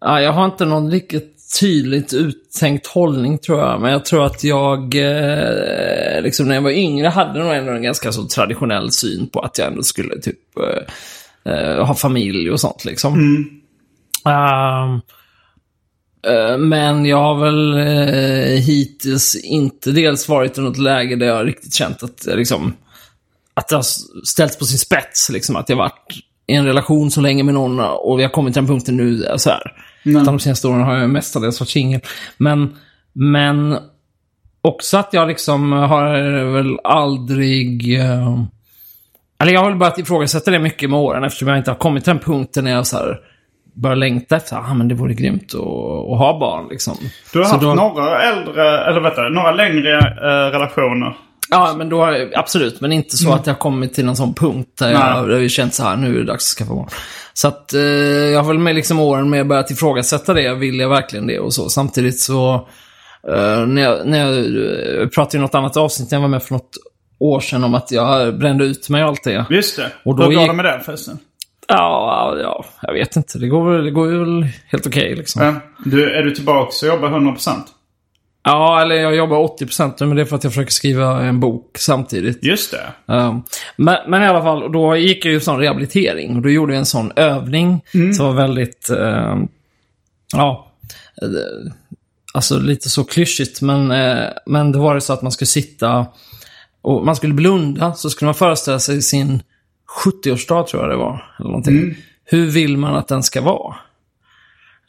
Ja, jag har inte någon riktigt tydligt uttänkt hållning tror jag. Men jag tror att jag, eh, liksom när jag var yngre, hade nog ändå en ganska så traditionell syn på att jag ändå skulle typ eh, eh, ha familj och sånt liksom. Ehm, eh, men jag har väl eh, hittills inte dels varit i något läge där jag riktigt känt att liksom, att det har ställts på sin spets. Liksom, att jag varit i en relation så länge med någon och vi har kommit till den punkten nu. eh, Så här. Utan de senaste åren har jag mestadels varit singel. Men, men också att jag liksom har väl aldrig... Eh, eller jag har väl börjat ifrågasätta det mycket med åren eftersom jag inte har kommit till den punkten när jag så här börjar längta efter ah, men det vore grymt att, att ha barn. Liksom. Du har Så haft då- några äldre, eller vet du, några längre eh, relationer. Ja, men då absolut. Men inte så att jag har kommit till någon sån punkt där jag, där jag känt så här, nu är det dags att skaffa barn. Så att eh, jag har väl med liksom åren med börjat ifrågasätta det. Vill jag verkligen det och så. Samtidigt så, eh, när jag, när jag eh, pratade i något annat avsnitt jag var med för något år sedan om att jag brände ut mig och allt det. Just det. Och då Hur går det med det förresten? Ja, ja, jag vet inte. Det går, det går ju helt okej liksom. Ja. Du, är du tillbaka och jobbar 100%? Ja, eller jag jobbar 80% nu, men det är för att jag försöker skriva en bok samtidigt. Just det. Um, men, men i alla fall, då gick jag ju sån rehabilitering. Och då gjorde jag en sån övning som var väldigt, ehm, ja, eh, alltså lite så klyschigt. Men, eh, men det var det så att man skulle sitta och man skulle blunda. Så skulle man föreställa sig sin 70-årsdag tror jag det var. Eller någonting. Hur vill man att den ska vara?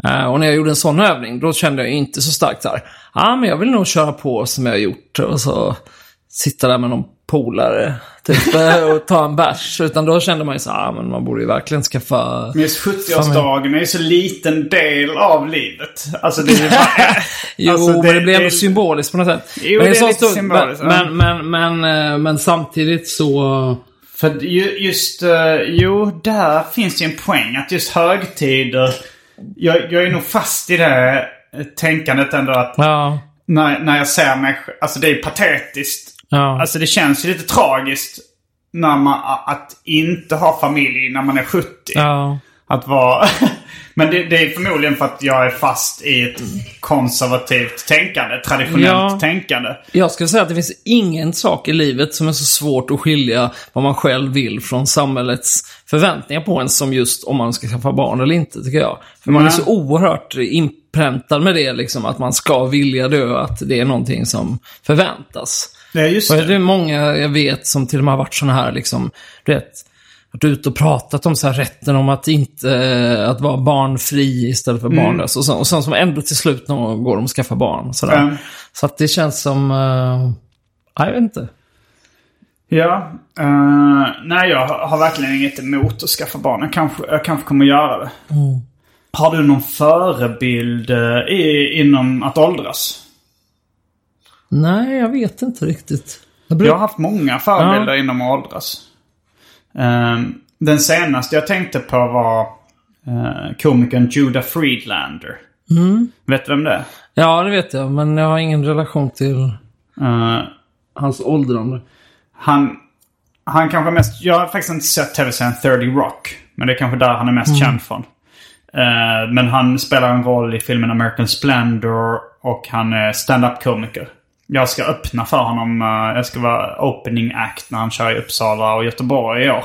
Eh, och när jag gjorde en sån övning, då kände jag inte så starkt här. Ja, ah, men jag vill nog köra på som jag har gjort. Och så sitta där med någon polare typ, eh, och ta en bärs. Utan då kände man ju så ah, men man borde ju verkligen skaffa... Men just 70-årsdagen är ju så liten del av livet. Alltså det är bara... Jo, alltså, men det blir ändå symboliskt på något sätt. Jo, men det är så lite symboliskt. Men, men, men, men, eh, men samtidigt så... För ju- just, eh, jo, där finns det ju en poäng. Att just högtider... Jag, jag är nog fast i det tänkandet ändå att Ja, när, när jag ser mig Alltså det är patetiskt. ja. Alltså det känns ju lite tragiskt när man, att inte ha familj när man är 70. ja. Att vara... Men det, det är förmodligen för att jag är fast i ett konservativt tänkande. Traditionellt Ja. tänkande. Jag skulle säga att det finns ingen sak i livet som är så svårt att skilja vad man själv vill från samhällets förväntningar på en som just om man ska skaffa barn eller inte, tycker jag. För man är så oerhört inpräntad med det, liksom, att man ska vilja dö, att det är någonting som förväntas. Är just Och det. det är många jag vet som till och med har varit sådana här, liksom, du vet, varit ute och pratat om så här rätten om att inte, eh, att vara barnfri istället för Mm. barnlös. Och, så, och sen som ändå till slut någon går de och skaffar barn. Sådär. Ja. Så att det känns som, uh, jag vet inte. Ja. eh, nej, jag har verkligen inget emot att skaffa barn. Jag kanske, jag kanske kommer göra det. Har du någon förebild i, inom att åldras? Nej, jag vet inte riktigt. Jag Jag bruk- har haft många förebilder inom att åldras. Ehm, den senaste jag tänkte på var uh, komikern Judah Friedlander. Vet du vem det är? Ja, det vet jag, men jag har ingen relation till Eh, hans åldrande. han, han kanske mest... Jag har faktiskt inte sett tv-serien 30 Rock. Men det är kanske där han är mest känd från. Eh, men han spelar en roll i filmen American Splendor och han är stand-up komiker. Jag ska öppna för honom. eh, jag ska vara opening act när han kör i Uppsala och Göteborg i år.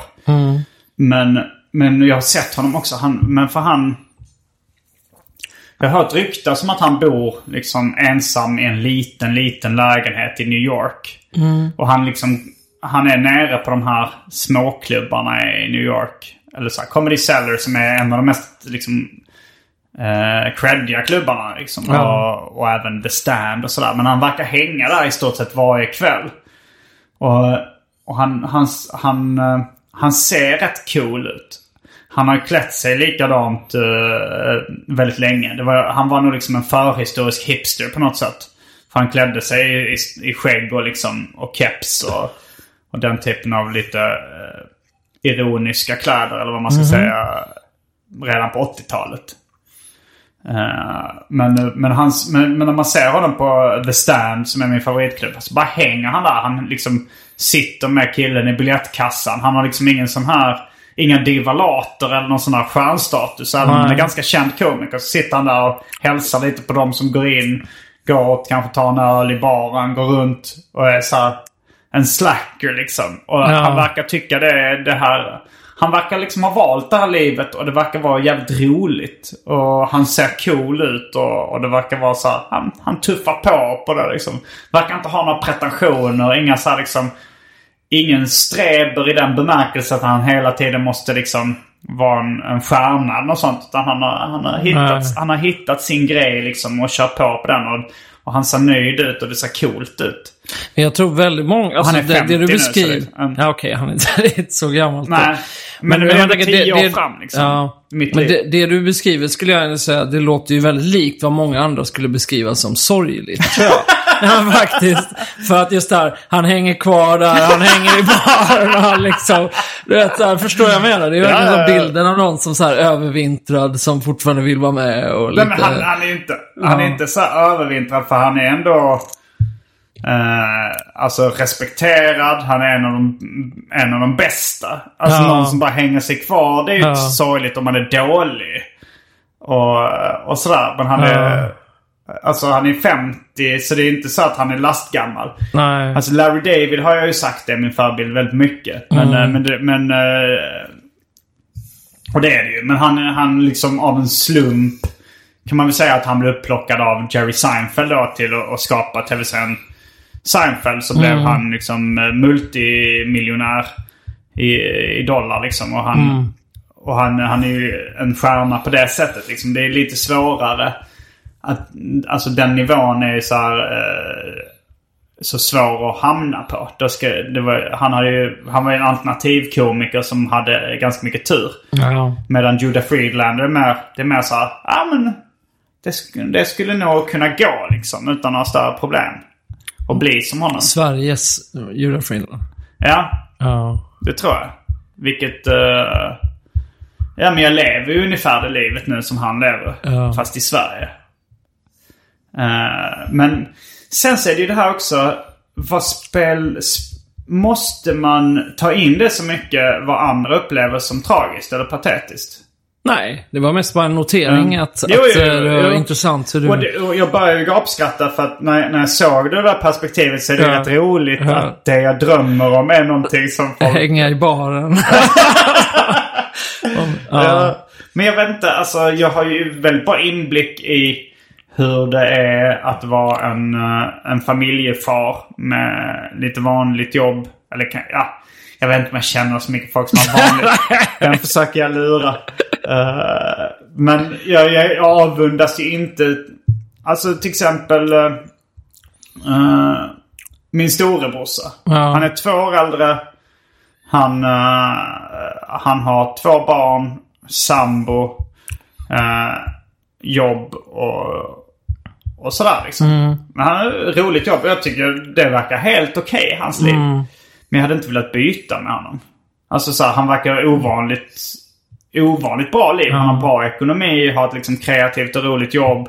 Men, men jag har sett honom också. Han, men för han... Jag har hört ryktas om att han bor liksom ensam i en liten, liten lägenhet i New York. Och han liksom... Han är nere på de här småklubbarna i New York. Eller så här, Comedy Cellar som är en av de mest liksom eh, creddiga klubbarna. Liksom. Ja. Och, och även The Stand och sådär. Men han verkar hänga där i stort sett varje kväll. Och, och han, han, han, eh, han ser rätt cool ut. Han har klätt sig likadant uh, väldigt länge. Var, han var nog liksom en förhistorisk hipster på något sätt. För han klädde sig i, i, i skägg och liksom och keps och, och den typen av lite eh, ironiska kläder eller vad man ska säga. Redan på 80-talet. Eh, men, men, hans, men, men när man ser honom på The Stand som är min favoritklubb. Så bara hänger han där. Han liksom sitter med killen i biljettkassan. Han har liksom ingen sån här... Inga divalater eller någon sån här stjärnstatus. Även om han är ganska känd komiker så sitter han där och hälsar lite på dem som går in. Går och kanske tar en öl i baren. Går runt och är så här en slacker liksom. Och Ja. han verkar tycka det är det här... Han verkar liksom ha valt det här livet och det verkar vara jävligt roligt. Och han ser cool ut och, och det verkar vara så här, han, han tuffar på på det liksom. Verkar inte ha några pretensioner, inga så här liksom... Ingen streber i den bemärkelsen att han hela tiden måste liksom vara en, en stjärna eller sånt. Utan han har, han, har hittat, Nej. han har hittat sin grej liksom och kör på på den. Och, och han ser nöjd ut och det ser coolt ut. Men jag tror väldigt många... Alltså, är det, 50 det du nu, beskriver... så det- mm. Ja, okej, han är inte, det är så gammalt. Nej. Men, men, jag men tänker, tio år fram liksom. Ja, Mitt men liv. det, det du beskriver skulle jag säga, det låter ju väldigt likt vad många andra skulle beskriva som sorgligt, jag. ja, faktiskt. För att just där, han hänger kvar där, han hänger i baren och han liksom... Du vet, så här, förstår jag menar? Det är verkligen Ja, ja, ja. bilden av någon som så här övervintrad, som fortfarande vill vara med och lite... Men han, han är inte, han är inte så övervintrad för han är ändå eh, alltså respekterad. Han är en av de, en av de bästa. Alltså någon som bara hänger sig kvar. Det är ju Ja. sorgligt om man är dålig. Och, och sådär. Men han är... Alltså han är 50 så det är inte så att han är lastgammal. Nej. Alltså Larry David har jag ju sagt det är min förebild väldigt mycket. Men, Mm. eh, men, men eh, Och det är det ju. Men han, han liksom av en slump kan man väl säga att han blev upplockad av Jerry Seinfeld då till att, skapa tv-serien Seinfeld. Så blev han liksom eh, multimiljonär i, i dollar liksom. Och han, och han, han är ju en stjärna på det sättet liksom. Det är lite svårare. Att, alltså den nivån är ju så här, eh, så svår att hamna på. Då ska, var, han, hade ju, han var ju en alternativkomiker som hade ganska mycket tur. Ja. Medan Judah Friedlander är mer, det är mer så här, ja men det, det skulle nog kunna gå liksom utan några större problem. Och bli som honom. Sveriges Judah Friedland. Ja, Ja. det tror jag. Vilket... eh, ja men jag lever ju ungefär det livet nu som han lever. Ja. Fast i Sverige. Eh, men sen så är det ju det här också. Vad spel... Måste man ta in det så mycket vad andra upplever som tragiskt eller patetiskt? Nej, det var mest bara en notering Mm. att, Jo, att jo, eh, jo, det var intressant hur du... Och, det, och jag började ju gapskratta för att när, när jag såg det där perspektivet så är det Ja. rätt roligt Ja. att det jag drömmer om är någonting som folk... Hänga i baren. Om- ja. Men jag vet inte, alltså jag har ju väldigt bra inblick i hur det är att vara en, eh, en familjefar med lite vanligt jobb. Eller kan, ja, jag vet inte om jag känner så mycket folk som har vanligt. Den försöker jag lura. Eh, men jag, jag avundas ju inte. Alltså till exempel eh, min storebrorsa. Ja. Han är två år äldre. Han, eh, han har två barn, sambo, jobb och, och sådär liksom. Men han har roligt jobb jag tycker det verkar helt okej i hans liv. Men jag hade inte velat byta med honom. Alltså så här, han verkar ovanligt, ovanligt bra liv. Han har bra ekonomi, har ett liksom kreativt och roligt jobb.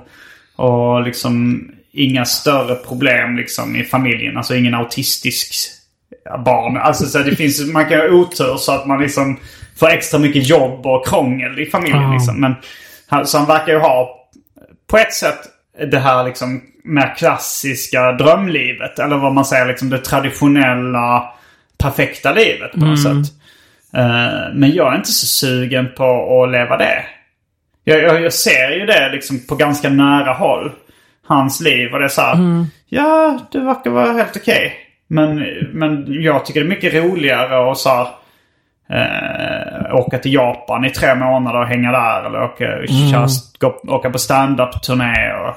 Och liksom inga större problem liksom i familjen. Alltså ingen autistisk barn. Alltså så här, det finns, man kan ha otur så att man liksom får extra mycket jobb och krångel i familjen liksom. Men så han verkar ju ha på ett sätt det här liksom mer klassiska drömlivet. Eller vad man säger, liksom det traditionella perfekta livet på något sätt. Eh, men jag är inte så sugen på att leva det. Jag, jag, jag ser ju det liksom på ganska nära håll. Hans liv och det är så här, Ja, det verkar vara helt okej. Men, men jag tycker det är mycket roligare att så här, eh, åka till Japan i tre månader och hänga där. Eller åka, köra, gå, åka på stand-up-turné och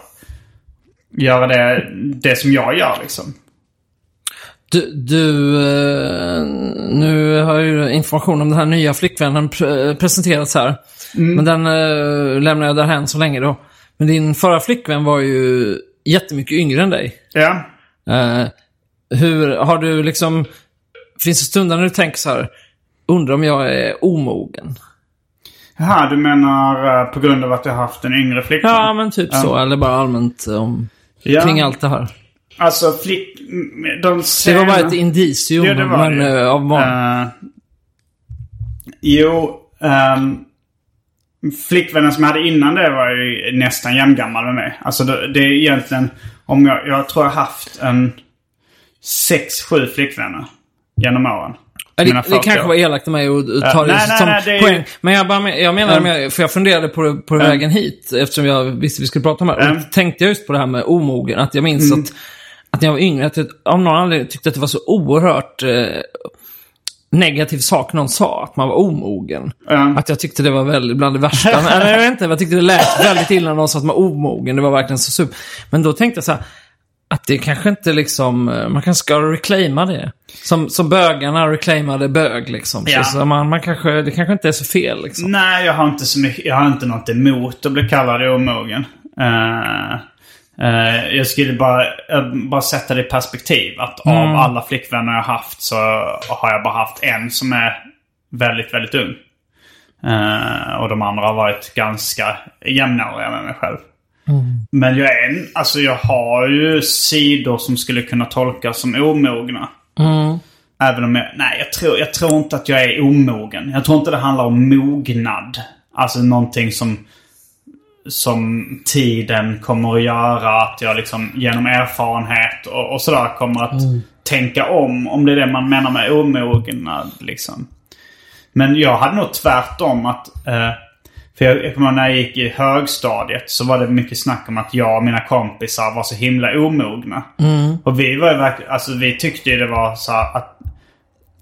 göra det, det som jag gör liksom. Du, du eh, nu har ju information om den här nya flickvännen pre- presenterats här. Men den eh, lämnar jag därhän så länge då. Men din förra flickvän var ju jättemycket yngre än dig. Ja. Eh, hur har du liksom... Finns det stunder när du tänker så här, undrar om jag är omogen? Jaha, du menar på grund av att har haft en yngre flickvän? Ja, men typ så. Eller bara allmänt om, Ja. kring allt det här. Alltså flick... De Det sena... var bara ett indicium, Ja, det var men det. eh, av många. Eh, jo, ehm, flickvännen som jag hade innan det var ju nästan jämngammal med mig. Alltså det, det är egentligen, om jag, jag tror jag haft en sex, sju flickvänner genom åren. Det, det 40 kanske var elakt av mig att ta det nej, som nej, det är ju- poäng. Men jag, bara, jag menar, Mm. med, för jag funderade på det på Mm. vägen hit, eftersom jag visste vi skulle prata om det här. Mm. Och då tänkte jag just på det här med omogen, att jag minns att, att när jag var yngre, att jag av någon anledning tyckte att det var så oerhört eh, negativ sak någon sa, att man var omogen. Mm. Att jag tyckte det var väldigt bland det värsta. Eller jag vet inte, jag tyckte det lät väldigt illa när någon sa att man var omogen. Det var verkligen så super. Men då tänkte jag så här, att det kanske inte liksom, eh, man kanske ska reclaima det. Som, som bögarna reclaimade bög liksom. Ja. Så, så man, man kanske, det kanske inte är så fel liksom. Nej, jag har inte så mycket, jag har inte något emot att bli kallad omogen. Eh, eh, jag skulle bara, eh, bara sätta det i perspektiv. Att Mm. av alla flickvänner jag haft så har jag bara haft en som är väldigt, väldigt ung. Och de andra har varit ganska jämnåriga med mig själv. Men jag är alltså jag har ju sidor som skulle kunna tolkas som omogna. Även om jag, nej jag tror, jag tror inte att jag är omogen. Jag tror inte det handlar om mognad. Alltså någonting som, som tiden kommer att göra. Att jag liksom genom erfarenhet och, och sådär kommer att tänka om. Om det är det man menar med omognad liksom. Men jag hade nog tvärtom att... Eh, för jag, jag kommer när jag gick i högstadiet så var det mycket snack om att jag och mina kompisar var så himla omogna. Och vi var ju verkligen, alltså vi tyckte ju det var så här att,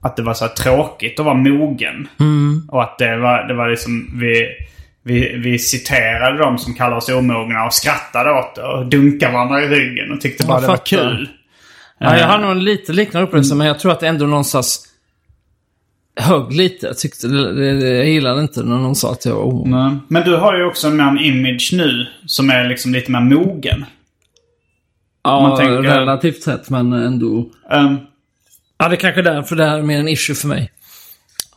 att det var så här tråkigt att vara mogen. Och att det var, det var liksom, vi, vi, vi citerade de som kallade oss omogna och skrattade åt det och dunkade varandra i ryggen och tyckte bara Jag det var kul. Ja, jag har nog en lite liknande upplevelse, men jag tror att det ändå någonstans högg lite. Jag, tyckte, jag gillade inte när någon sa att jag var. Nej. Men du har ju också en annan image nu som är liksom lite mer mogen. Ja, man tänker- relativt sett, men ändå. Um, Ja, det är kanske är därför det här är mer en issue för mig.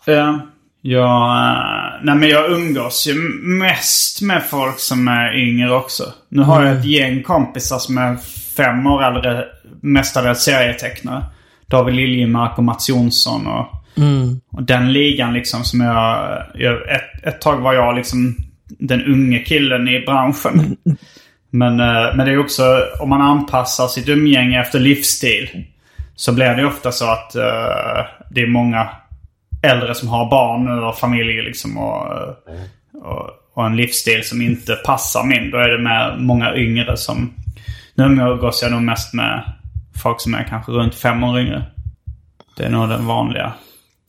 Ja. Jag, eh, nej men jag umgås ju mest med folk som är yngre också. Nu har jag ett gäng kompisar som är fem år äldre. Mestadels serietecknare. David Liljemark och Mats Jonsson och, och den ligan liksom som jag... jag ett, ett tag var jag liksom den unge killen i branschen. Men, eh, men det är också om man anpassar sitt umgänge efter livsstil. Så blir det ofta så att eh, det är många äldre som har barn nu och familj liksom och, eh, och, och en livsstil som inte passar min. Då är det med många yngre som... Nu umgås jag nog mest med folk som är kanske runt fem år yngre. Det är nog den vanliga.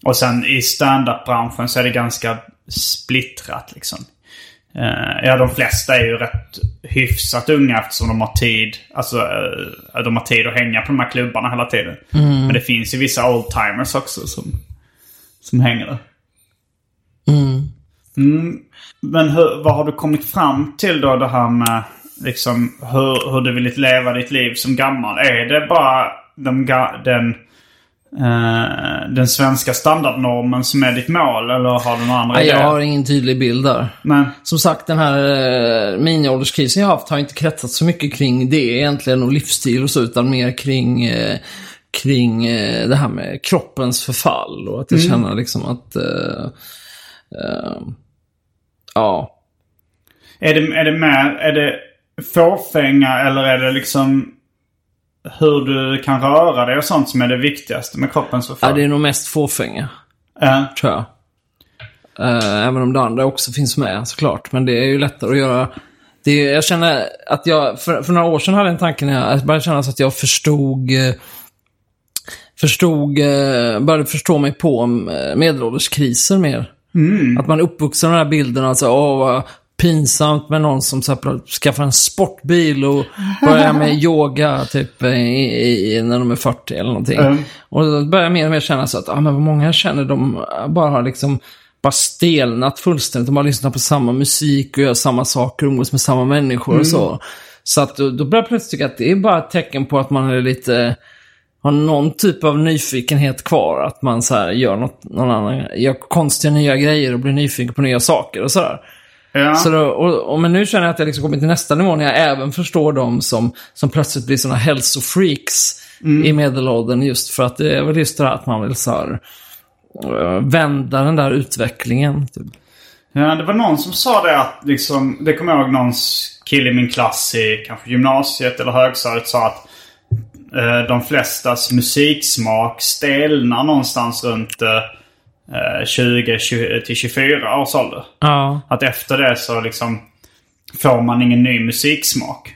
Och sen i stand-up-branschen så är det ganska splittrat liksom. Eh, ja, de flesta är ju rätt hyfsat unga eftersom de har tid. Alltså, eh, de har tid att hänga på de här klubbarna hela tiden. Men det finns ju vissa oldtimers också som, som hänger där. Mm. Men hur, vad har du kommit fram till då det här med liksom hur, hur du vill leva ditt liv som gammal? Är det bara de, den, eh, den svenska standardnormen som är ditt mål? Eller har du några andra Nej, jag idéer? har ingen tydlig bild där. Men, Som sagt, den här eh, miniålderskrisen jag har haft har inte kretsat så mycket kring det egentligen och livsstil och så, utan mer kring, eh, kring eh, det här med kroppens förfall och att jag känner liksom att... Eh, eh, ja. Är det, är det mer, är det fåfänga eller är det liksom hur du kan röra dig och sånt som är det viktigaste med kroppens Ja, förfall? det är nog mest fåfänga, Ja. tror jag. Eh, även om det andra också finns med såklart. Men det är ju lättare att göra. Det är, jag känner att jag, för, för några år sedan hade jag en tanke när jag, började känna att jag förstod, eh, förstod, eh, började förstå mig på eh, medelålderskriser mer. Att man är uppvuxen med den här bilden, alltså åh pinsamt med någon som så här, skaffar en sportbil och börjar med yoga typ i, i, när de är 40 eller någonting. Mm. Och då börjar jag mer och mer känna så att, ah, men vad många jag känner, de bara har liksom bara stelnat fullständigt. De bara lyssnar på samma musik och gör samma saker umgås med samma människor och så. Så att då, då börjar jag plötsligt tycka att det är bara ett tecken på att man är lite, har någon typ av nyfikenhet kvar. Att man så gör något, någon annan, gör konstiga nya grejer och blir nyfiken på nya saker och sådär. Ja. Så då, och, och, men nu känner jag att jag liksom kommit till nästa nivå när jag även förstår dem som, som plötsligt blir sådana hälsofreaks i medelåldern. Just för att det är väl just det här att man vill så här, eh, vända den där utvecklingen. Typ. Ja, det var någon som sa det att liksom, det kommer jag ihåg någons kille i min klass i kanske gymnasiet eller högstadiet sa att eh, de flestas musiksmak stelnar någonstans runt eh, 20, 20 till 24 års ålder. Ja. Att efter det så liksom får man ingen ny musiksmak.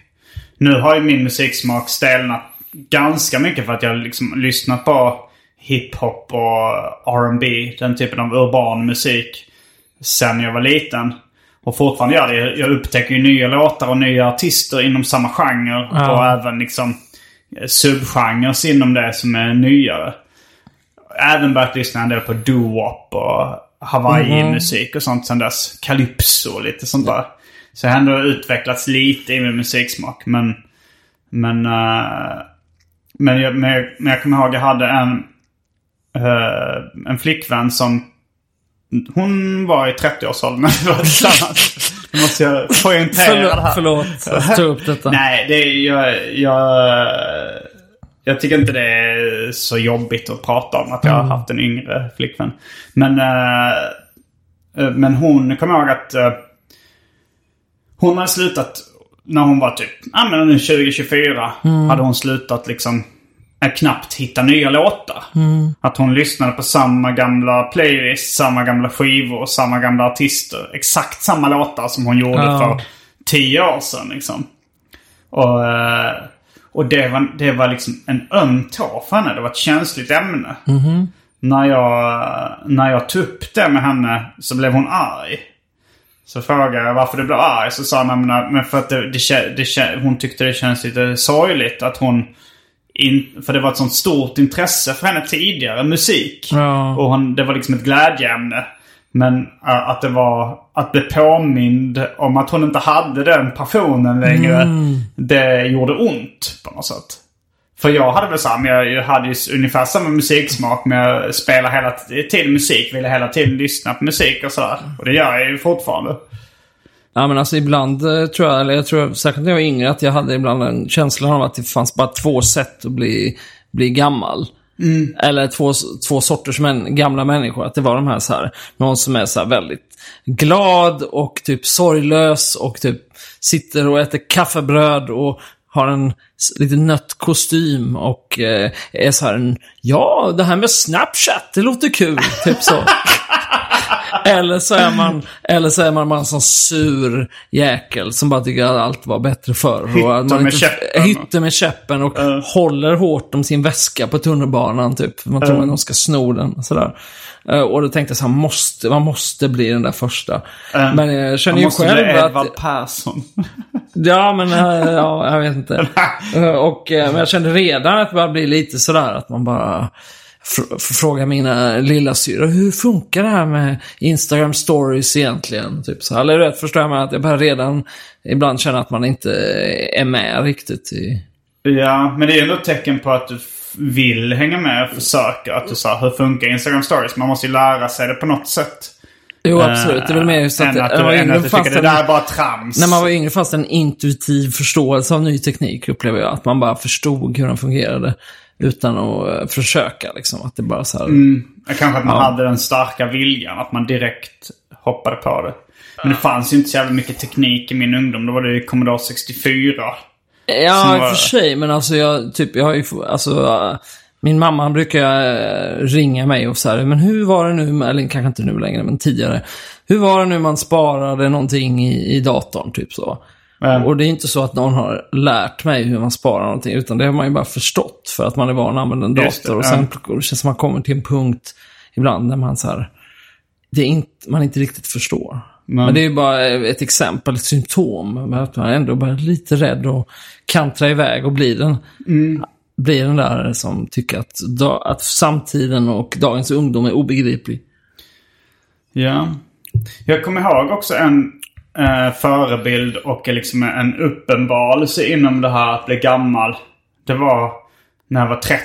Nu har ju min musiksmak stelnat ganska mycket för att jag liksom lyssnat på hiphop och R&B, den typen av urban musik, sen jag var liten. Och fortfarande gör det. Jag upptäcker ju nya låtar och nya artister inom samma genre. Ja. Och även liksom subgenres inom det som är nyare. Även börjat lyssna en del på doo-wop och Hawaii-musik och sånt sen dess. Calypso och lite sånt där. Så jag har ändå utvecklats lite i min musiksmak. Men... Men... eh, men, jag, men, jag, men jag kommer ihåg jag hade en... eh, en flickvän som... Hon var i 30-årsåldern när vi var tillsammans. Nu måste jag poängtera det här. Förlåt, ta upp detta. Nej, det är, jag, jag, jag tycker inte det är så jobbigt att prata om att jag har haft en yngre flickvän. Men, eh, eh, men hon kommer ihåg att eh, hon hade slutat när hon var typ, ja men nu 2024 hade hon slutat liksom eh, knappt hitta nya låtar. Att hon lyssnade på samma gamla playlist, samma gamla skivor, samma gamla artister. Exakt samma låtar som hon gjorde Ja. för tio år sedan liksom. Och, eh, och det, var, det var liksom en öm tå för henne. Det var ett känsligt ämne. När, jag, när jag tog upp det med henne så blev hon arg. Så frågade jag varför du blev arg. Så sa hon men, för att det, det, det, hon tyckte det känns lite sorgligt att hon... In, för det var ett sånt stort intresse för henne tidigare, musik. Ja. Och hon, det var liksom ett glädjeämne. Men äh, att det var att bli påmind om att hon inte hade den passionen längre. Det gjorde ont på något sätt. För jag hade väl samma, jag, hade ju ungefär samma musiksmak men jag spelar hela tiden musik. Ville hela tiden lyssna på musik och sådär. Och det gör jag ju fortfarande. Ja, men alltså ibland eh, tror jag, eller jag tror särskilt när jag var yngre, att jag hade ibland en känsla av att det fanns bara två sätt att bli, bli gammal. Eller två, två sorters män, gamla människor. Att det var de här så här, någon som är så här väldigt glad och typ sorglös och typ sitter och äter kaffebröd och har en lite nött kostym och eh, är så här en, ja, det här med Snapchat, det låter kul, typ så. Eller så är man, eller så är man en sån sur jäkel som bara tycker att allt var bättre förr. Hytter man med käppen. Hytter med käppen och håller hårt om sin väska på tunnelbanan typ. Man tror att de ska sno den. Sådär. Eh, Och då tänkte jag så här, måste, man måste bli den där första. Men jag känner Man ju måste själv bli att... Edvard Persson. Ja, men eh, ja, jag vet inte. Eh, Och, men jag kände redan att det började bli lite sådär att man bara fr- f- frågar mina lilla syra hur funkar det här med Instagram stories egentligen? Typ så. här. Eller vet, förstår jag att jag börjar redan ibland känna att man inte är med riktigt i... Ja, men det är ändå ett tecken på att du vill hänga med och försöka. Att du sa hur funkar Instagram stories? Man måste ju lära sig det på något sätt. Jo, absolut. Det är väl mer just att... Än att du, var än att du tycker det där är bara trams. När man var yngre fanns en intuitiv förståelse av ny teknik, upplever jag. Att man bara förstod hur den fungerade utan att eh, försöka. Liksom. Att det bara så här... Mm. Kanske att man Ja. hade den starka viljan. Att man direkt hoppade på det. Men det fanns ju inte så jävla mycket teknik i min ungdom. Då var det ju Commodore 64. Ja, i var- och för sig. Men alltså jag, typ, jag har ju, alltså, äh, min mamma brukar äh, ringa mig och så här, men hur var det nu, eller kanske inte nu längre, men tidigare. Hur var det nu man sparade någonting i, i datorn, typ så. Men- Och det är inte så att någon har lärt mig hur man sparar någonting, utan det har man ju bara förstått för att man är van att använda en Just det, dator. och ja. sen pl- det känns som att man kommer till en punkt ibland där man så här, det är inte, man inte riktigt förstår. Men det är ju bara ett exempel, ett symptom. Men att man ändå bara är lite rädd och kantra iväg och blir den, blir den där som tycker att, att samtiden och dagens ungdom är obegriplig. Ja. Jag kommer ihåg också en eh, förebild och liksom en uppenbarelse inom det här att bli gammal. Det var när jag var 30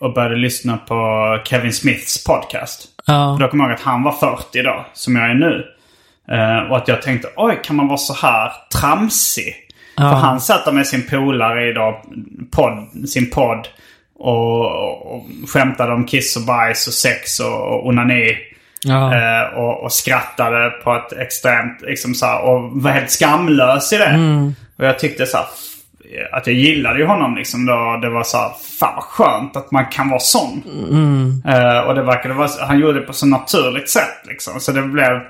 och började lyssna på Kevin Smiths podcast. Ja. Då kommer jag ihåg att han var 40 då, som jag är nu. Eh, och att jag tänkte, oj, kan man vara så här tramsig? För han satt där med sin polare i då, podd, sin podd och, och, och skämtade om kiss och bajs och sex och, och onani. Ja. Eh, och, och skrattade på ett extremt, liksom så här, och var helt skamlös i det. Och jag tyckte så här, att jag gillade ju honom liksom då. Det var så här, fan vad skönt att man kan vara sån. Eh, och det verkade vara, han gjorde det på så naturligt sätt liksom. Så det blev,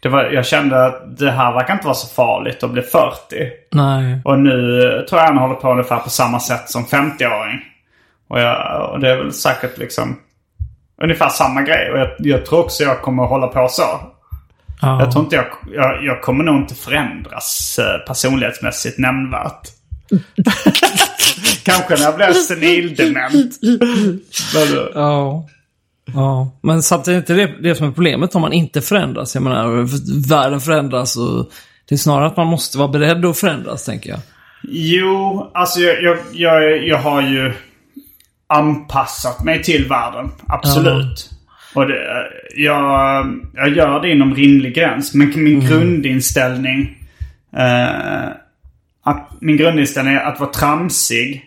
det var, jag kände att det här verkar inte vara så farligt att bli 40. Nej. Och nu tror jag han håller på ungefär på samma sätt som 50-åring. Och, jag, och det är väl säkert liksom ungefär samma grej. Och jag, jag tror också jag kommer hålla på så. Ja. Jag tror inte jag, jag, jag kommer nog inte förändras eh, personlighetsmässigt nämnvärt. Kanske när jag blir senildement. Men, Ja. Ja, men samtidigt är det det som är problemet om man inte förändras. Jag menar, världen förändras och det är snarare att man måste vara beredd att förändras, tänker jag. Jo, alltså jag, jag, jag, jag har ju anpassat mig till världen. Absolut. Och det, jag, jag gör det inom rimlig gräns. Men min grundinställning... Eh, att, min grundinställning är att vara tramsig.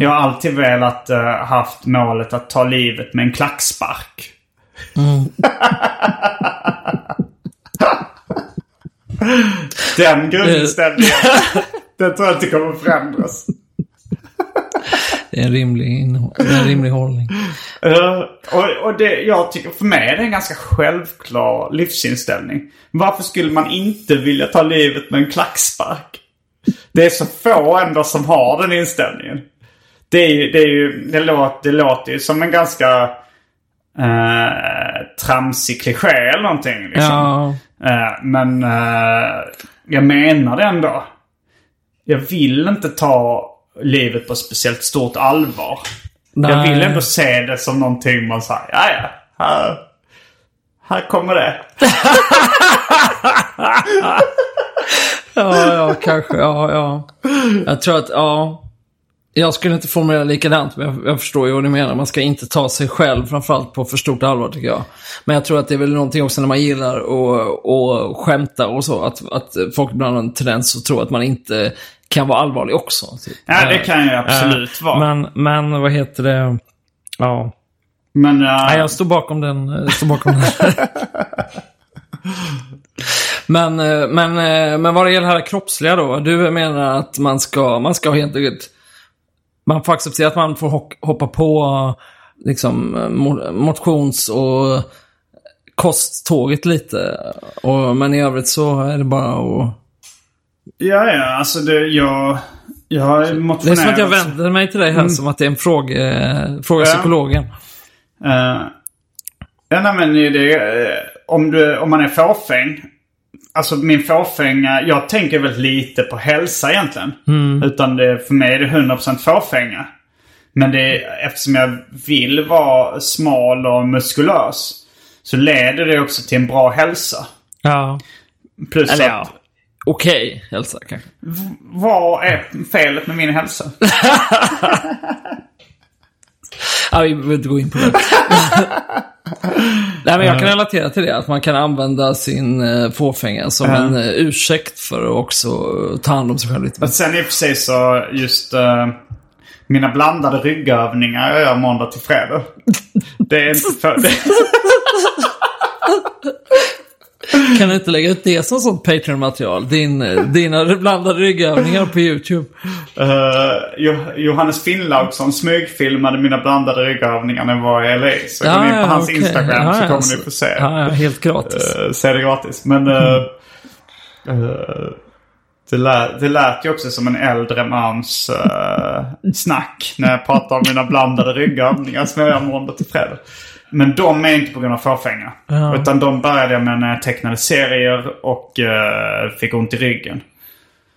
Jag har alltid velat eh, haft målet att ta livet med en klackspark. Den grundinställningen. den tror jag inte kommer förändras. Det är en rimlig, en rimlig hållning. Eh, och, och det, jag tycker för mig är det en ganska självklar livsinställning. Varför skulle man inte vilja ta livet med en klackspark? Det är så få ändå som har den inställningen. Det, är ju, det, är ju, det, låter, det låter ju som en ganska eh, tramsig kliché eller någonting. Liksom. Ja, Eh, men eh, jag menar det ändå. Jag vill inte ta livet på speciellt stort allvar. Jag Nej. vill ändå se det som någonting man säger, ja ja, här, här kommer det. ja, ja, kanske. Ja, ja. Jag tror att, ja. Jag skulle inte formulera likadant, men jag, jag förstår ju vad du menar. Man ska inte ta sig själv, framförallt på för stort allvar, tycker jag. Men jag tror att det är väl någonting också när man gillar att och skämta och så, att, att folk ibland har en tendens att tro att man inte kan vara allvarlig också. Typ. Ja, det Eh, kan ju absolut eh, vara. Men, men vad heter det? Ja. Men eh, Nej, jag står bakom den. Jag står bakom den. men, eh, men, eh, men vad det gäller det här kroppsliga då. Du menar att man ska, man ska helt enkelt... Man får acceptera att man får hoppa på liksom, eh, mo- motions och kosttåget lite. Och, men i övrigt så är det bara att... ja, ja, alltså det, jag, jag har motionerat. Det är som att jag vänder mig till dig här som att det är en fråga, fråga Ja. psykologen. Uh, ja, nej, men det, eh, om, du, om man är fåfäng. Alltså min fåfänga, jag tänker väldigt lite på hälsa egentligen. Utan det, för mig är det 100% fåfänga. Men det, eftersom jag vill vara smal och muskulös. Så leder det också till en bra hälsa. Ja. Plus Eller att, Okej hälsa kanske. vad är felet med min hälsa? Ja, vi behöver inte gå in på det. Nej, men jag kan relatera till det. Att man kan använda sin uh, fåfänga som en uh, ursäkt för att också eh, ta hand om sig själv lite. Men sen i och för sig så just eh, mina blandade ryggövningar jag gör måndag till fredag. Det är inte för... Det, Kan du inte lägga ut det som sånt Patreon-material? Din, eh, dina blandade ryggövningar på YouTube. Eh, Jo- Johannes Finnlaugsson smygfilmade mina blandade ryggövningar när jag var i LA. Så gå in på hans okej. Instagram Ja, så ja, kommer ni få se. Ja, ja, helt gratis. Uh, se det gratis. Men eh, eh, det, lät, det lät ju också som en äldre mans eh, snack när jag pratar om mina blandade ryggövningar som jag gör måndag till fredag. Men de är inte på grund av fåfänga. Utan de började jag med när jag tecknade serier och eh, fick ont i ryggen.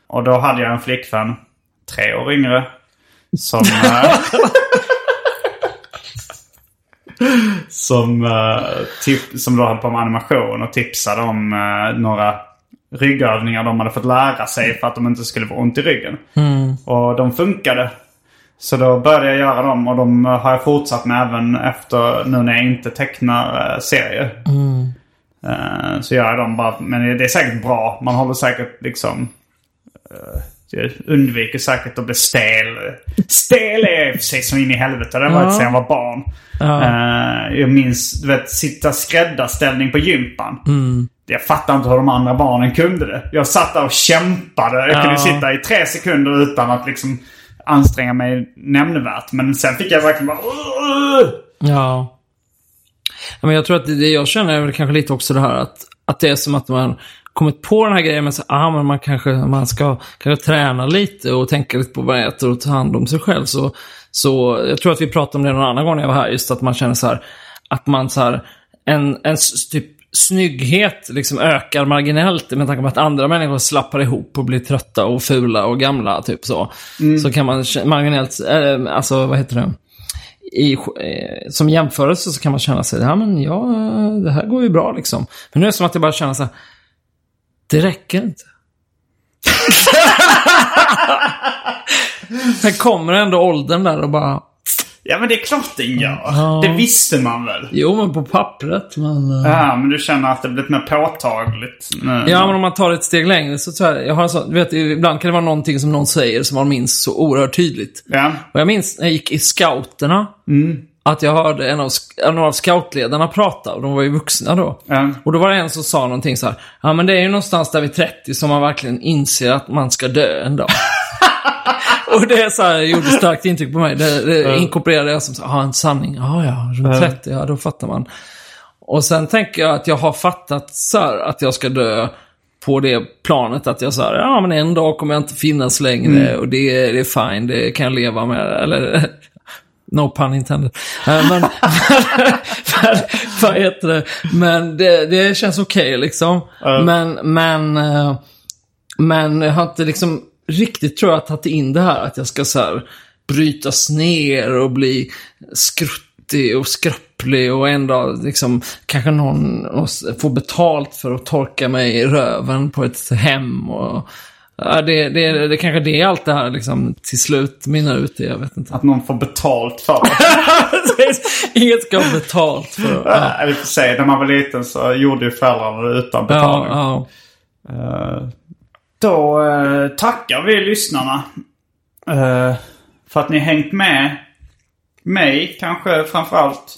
Och då hade jag en flickvän, tre år yngre, som... eh, som, tip, som då höll på med animation och tipsade om eh, några ryggövningar de hade fått lära sig för att de inte skulle få ont i ryggen. Och de funkade. Så då började jag göra dem och de eh, har jag fortsatt med även efter nu när jag inte tecknar uh, serier. Eh, så gör jag dem bara, men det är säkert bra. Man håller säkert liksom... eh, jag undviker säkert att bli stel. Stel är sig som in i helvete. Det har varit sedan jag var barn. Eh, jag minns, du vet, sitta skräddarställning på gympan. Jag fattar inte hur de andra barnen kunde det. Jag satt där och kämpade. Jag kunde sitta i tre sekunder utan att liksom anstränga mig nämnvärt. Men sen fick jag verkligen bara... Ja. Ja, Men jag tror att det, det jag känner är väl kanske lite också det här att, att det är som att man kommit på den här grejen med så, ah, men man kanske man ska kanske träna lite och tänka lite på vad man äter och ta hand om sig själv. Så, så jag tror att vi pratade om det någon annan gång när jag var här, just att man känner så här, att man så här, en, en typ snygghet liksom ökar marginellt med tanke på att andra människor slappar ihop och blir trötta och fula och gamla, typ så. Så kan man marginellt, eh, alltså vad heter det? i, eh, som jämförelse så kan man känna sig, ja men ja, det här går ju bra liksom. Men nu är det som att jag bara känner så här, det räcker inte. Sen kommer ändå åldern där och bara, Ja men det är klart det gör. Ja. Det visste man väl. jo men på pappret, men... eh, Ja, men du känner att det blivit mer påtagligt nu? Ja, men om man tar ett steg längre så tror jag, jag har en sån, du vet, ibland kan det vara någonting som någon säger som man minns så oerhört tydligt. Ja. Och jag minns när jag gick i scouterna, att jag hörde en av, en av scoutledarna prata, och de var ju vuxna då. Ja. Och då var det en som sa någonting så här, ja men det är ju någonstans där vid 30 som man verkligen inser att man ska dö en dag. och det är så här, gjorde starkt intryck på mig. Det, det inkorporerade jag som så, ja en sanning, ja ja, runt 30, ja då fattar man. Och sen tänker jag att jag har fattat så här, att jag ska dö på det planet att jag sa ja men en dag kommer jag inte finnas längre och det, är- det är fine, det kan jag leva med. Eller, no pun intended. Eh, Men, men vad heter det? Men det, det känns okej liksom. Men, men, eh, men jag har inte liksom riktigt tror jag tagit in det här att jag ska så här brytas ner och bli skruttig och skröplig och en dag liksom kanske någon får betalt för att torka mig i röven på ett hem och ja, det, det, det kanske det är allt det här liksom till slut mynnar ut i, jag vet inte. Att någon får betalt för det. Inget ska ha betalt för. Ja, Ja. I och för sig, när man var liten så gjorde ju föräldrarna det utan ja, betalning. ja. Eh, Då eh, tackar vi lyssnarna. eh, för att ni hängt med mig kanske framförallt.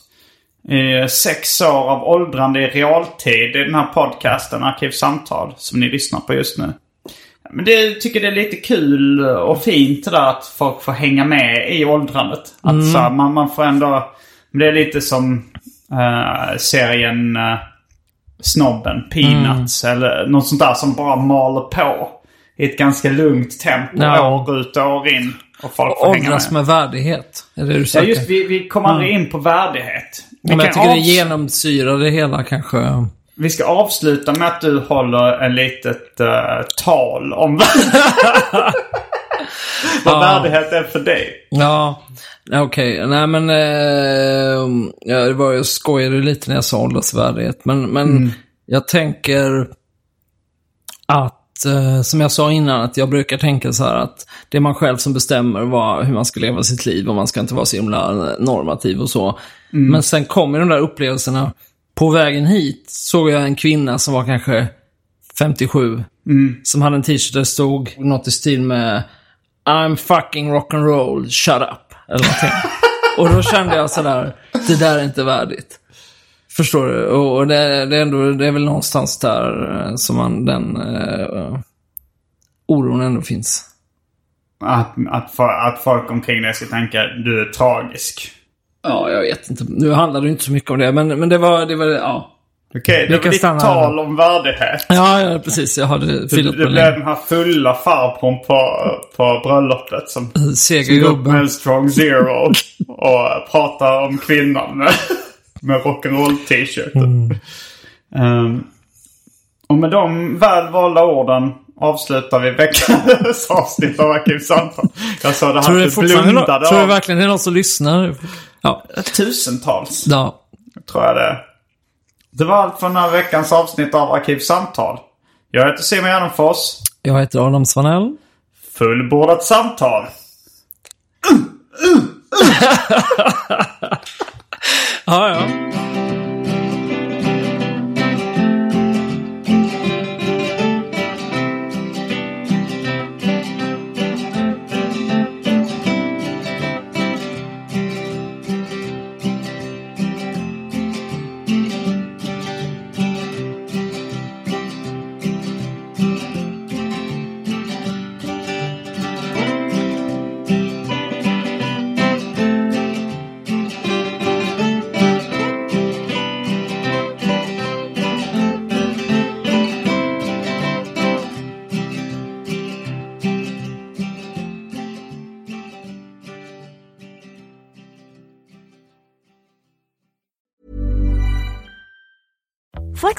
I sex år av åldrande i realtid i den här podcasten Arkivsamtal som ni lyssnar på just nu. Men det tycker det är lite kul och fint det där att folk får hänga med i åldrandet. Att så, man, man får ändå... Det är lite som eh, serien eh, Snobben, Peanuts eller något sånt där som bara maler på. I ett ganska lugnt tempo Ja. år ut och år in. Och folk får Åldras med. med värdighet. Är det du Ja, söker? just vi, vi kommer aldrig in på värdighet. Vi, Men jag tycker det genomsyrar det hela kanske. vi ska avsluta med att du håller en litet eh, tal om vad värdighet är för dig. Ja, okej. Nej men, eh, ja, det var jag skojade lite när jag sa åldersvärdighet. Men, men jag tänker att, eh, som jag sa innan, att jag brukar tänka så här att det är man själv som bestämmer vad, hur man ska leva sitt liv och man ska inte vara så himla normativ och så. Men sen kommer de där upplevelserna. På vägen hit såg jag en kvinna som var kanske 57. Som hade en t-shirt där det stod något i stil med I'm fucking rock'n'roll, shut up. Eller någonting. och då kände jag sådär, det där är inte värdigt. Förstår du? Och det, det, är ändå, det är väl någonstans där eh, som man, den uh, oron ändå finns. Att, att, att folk omkring dig ska tänka du är tragisk. Ja, jag vet inte. Nu handlar det inte så mycket om det, men, men det var, det var, ja. Okej, det var ditt tal om värdighet. Ja, ja, precis. Jag hade fyllt Det blev den här fulla farbrorn på, på bröllopet som Seger går upp gubben. med en strong zero och pratar om kvinnan med, med rock'n'roll-t-shirten. Um, och med de väl valda orden avslutar vi veckans avsnitt av Arkivsamtal. Jag sa det Tror du här blundade tror du verkligen det är någon som lyssnar? Ja. tusentals. ja. Tror jag det. Det var allt för den här veckans avsnitt av Arkivsamtal. Jag heter Simon Gärdenfors. Jag heter Adam Svanell. Fullbordat samtal. Ja, ja.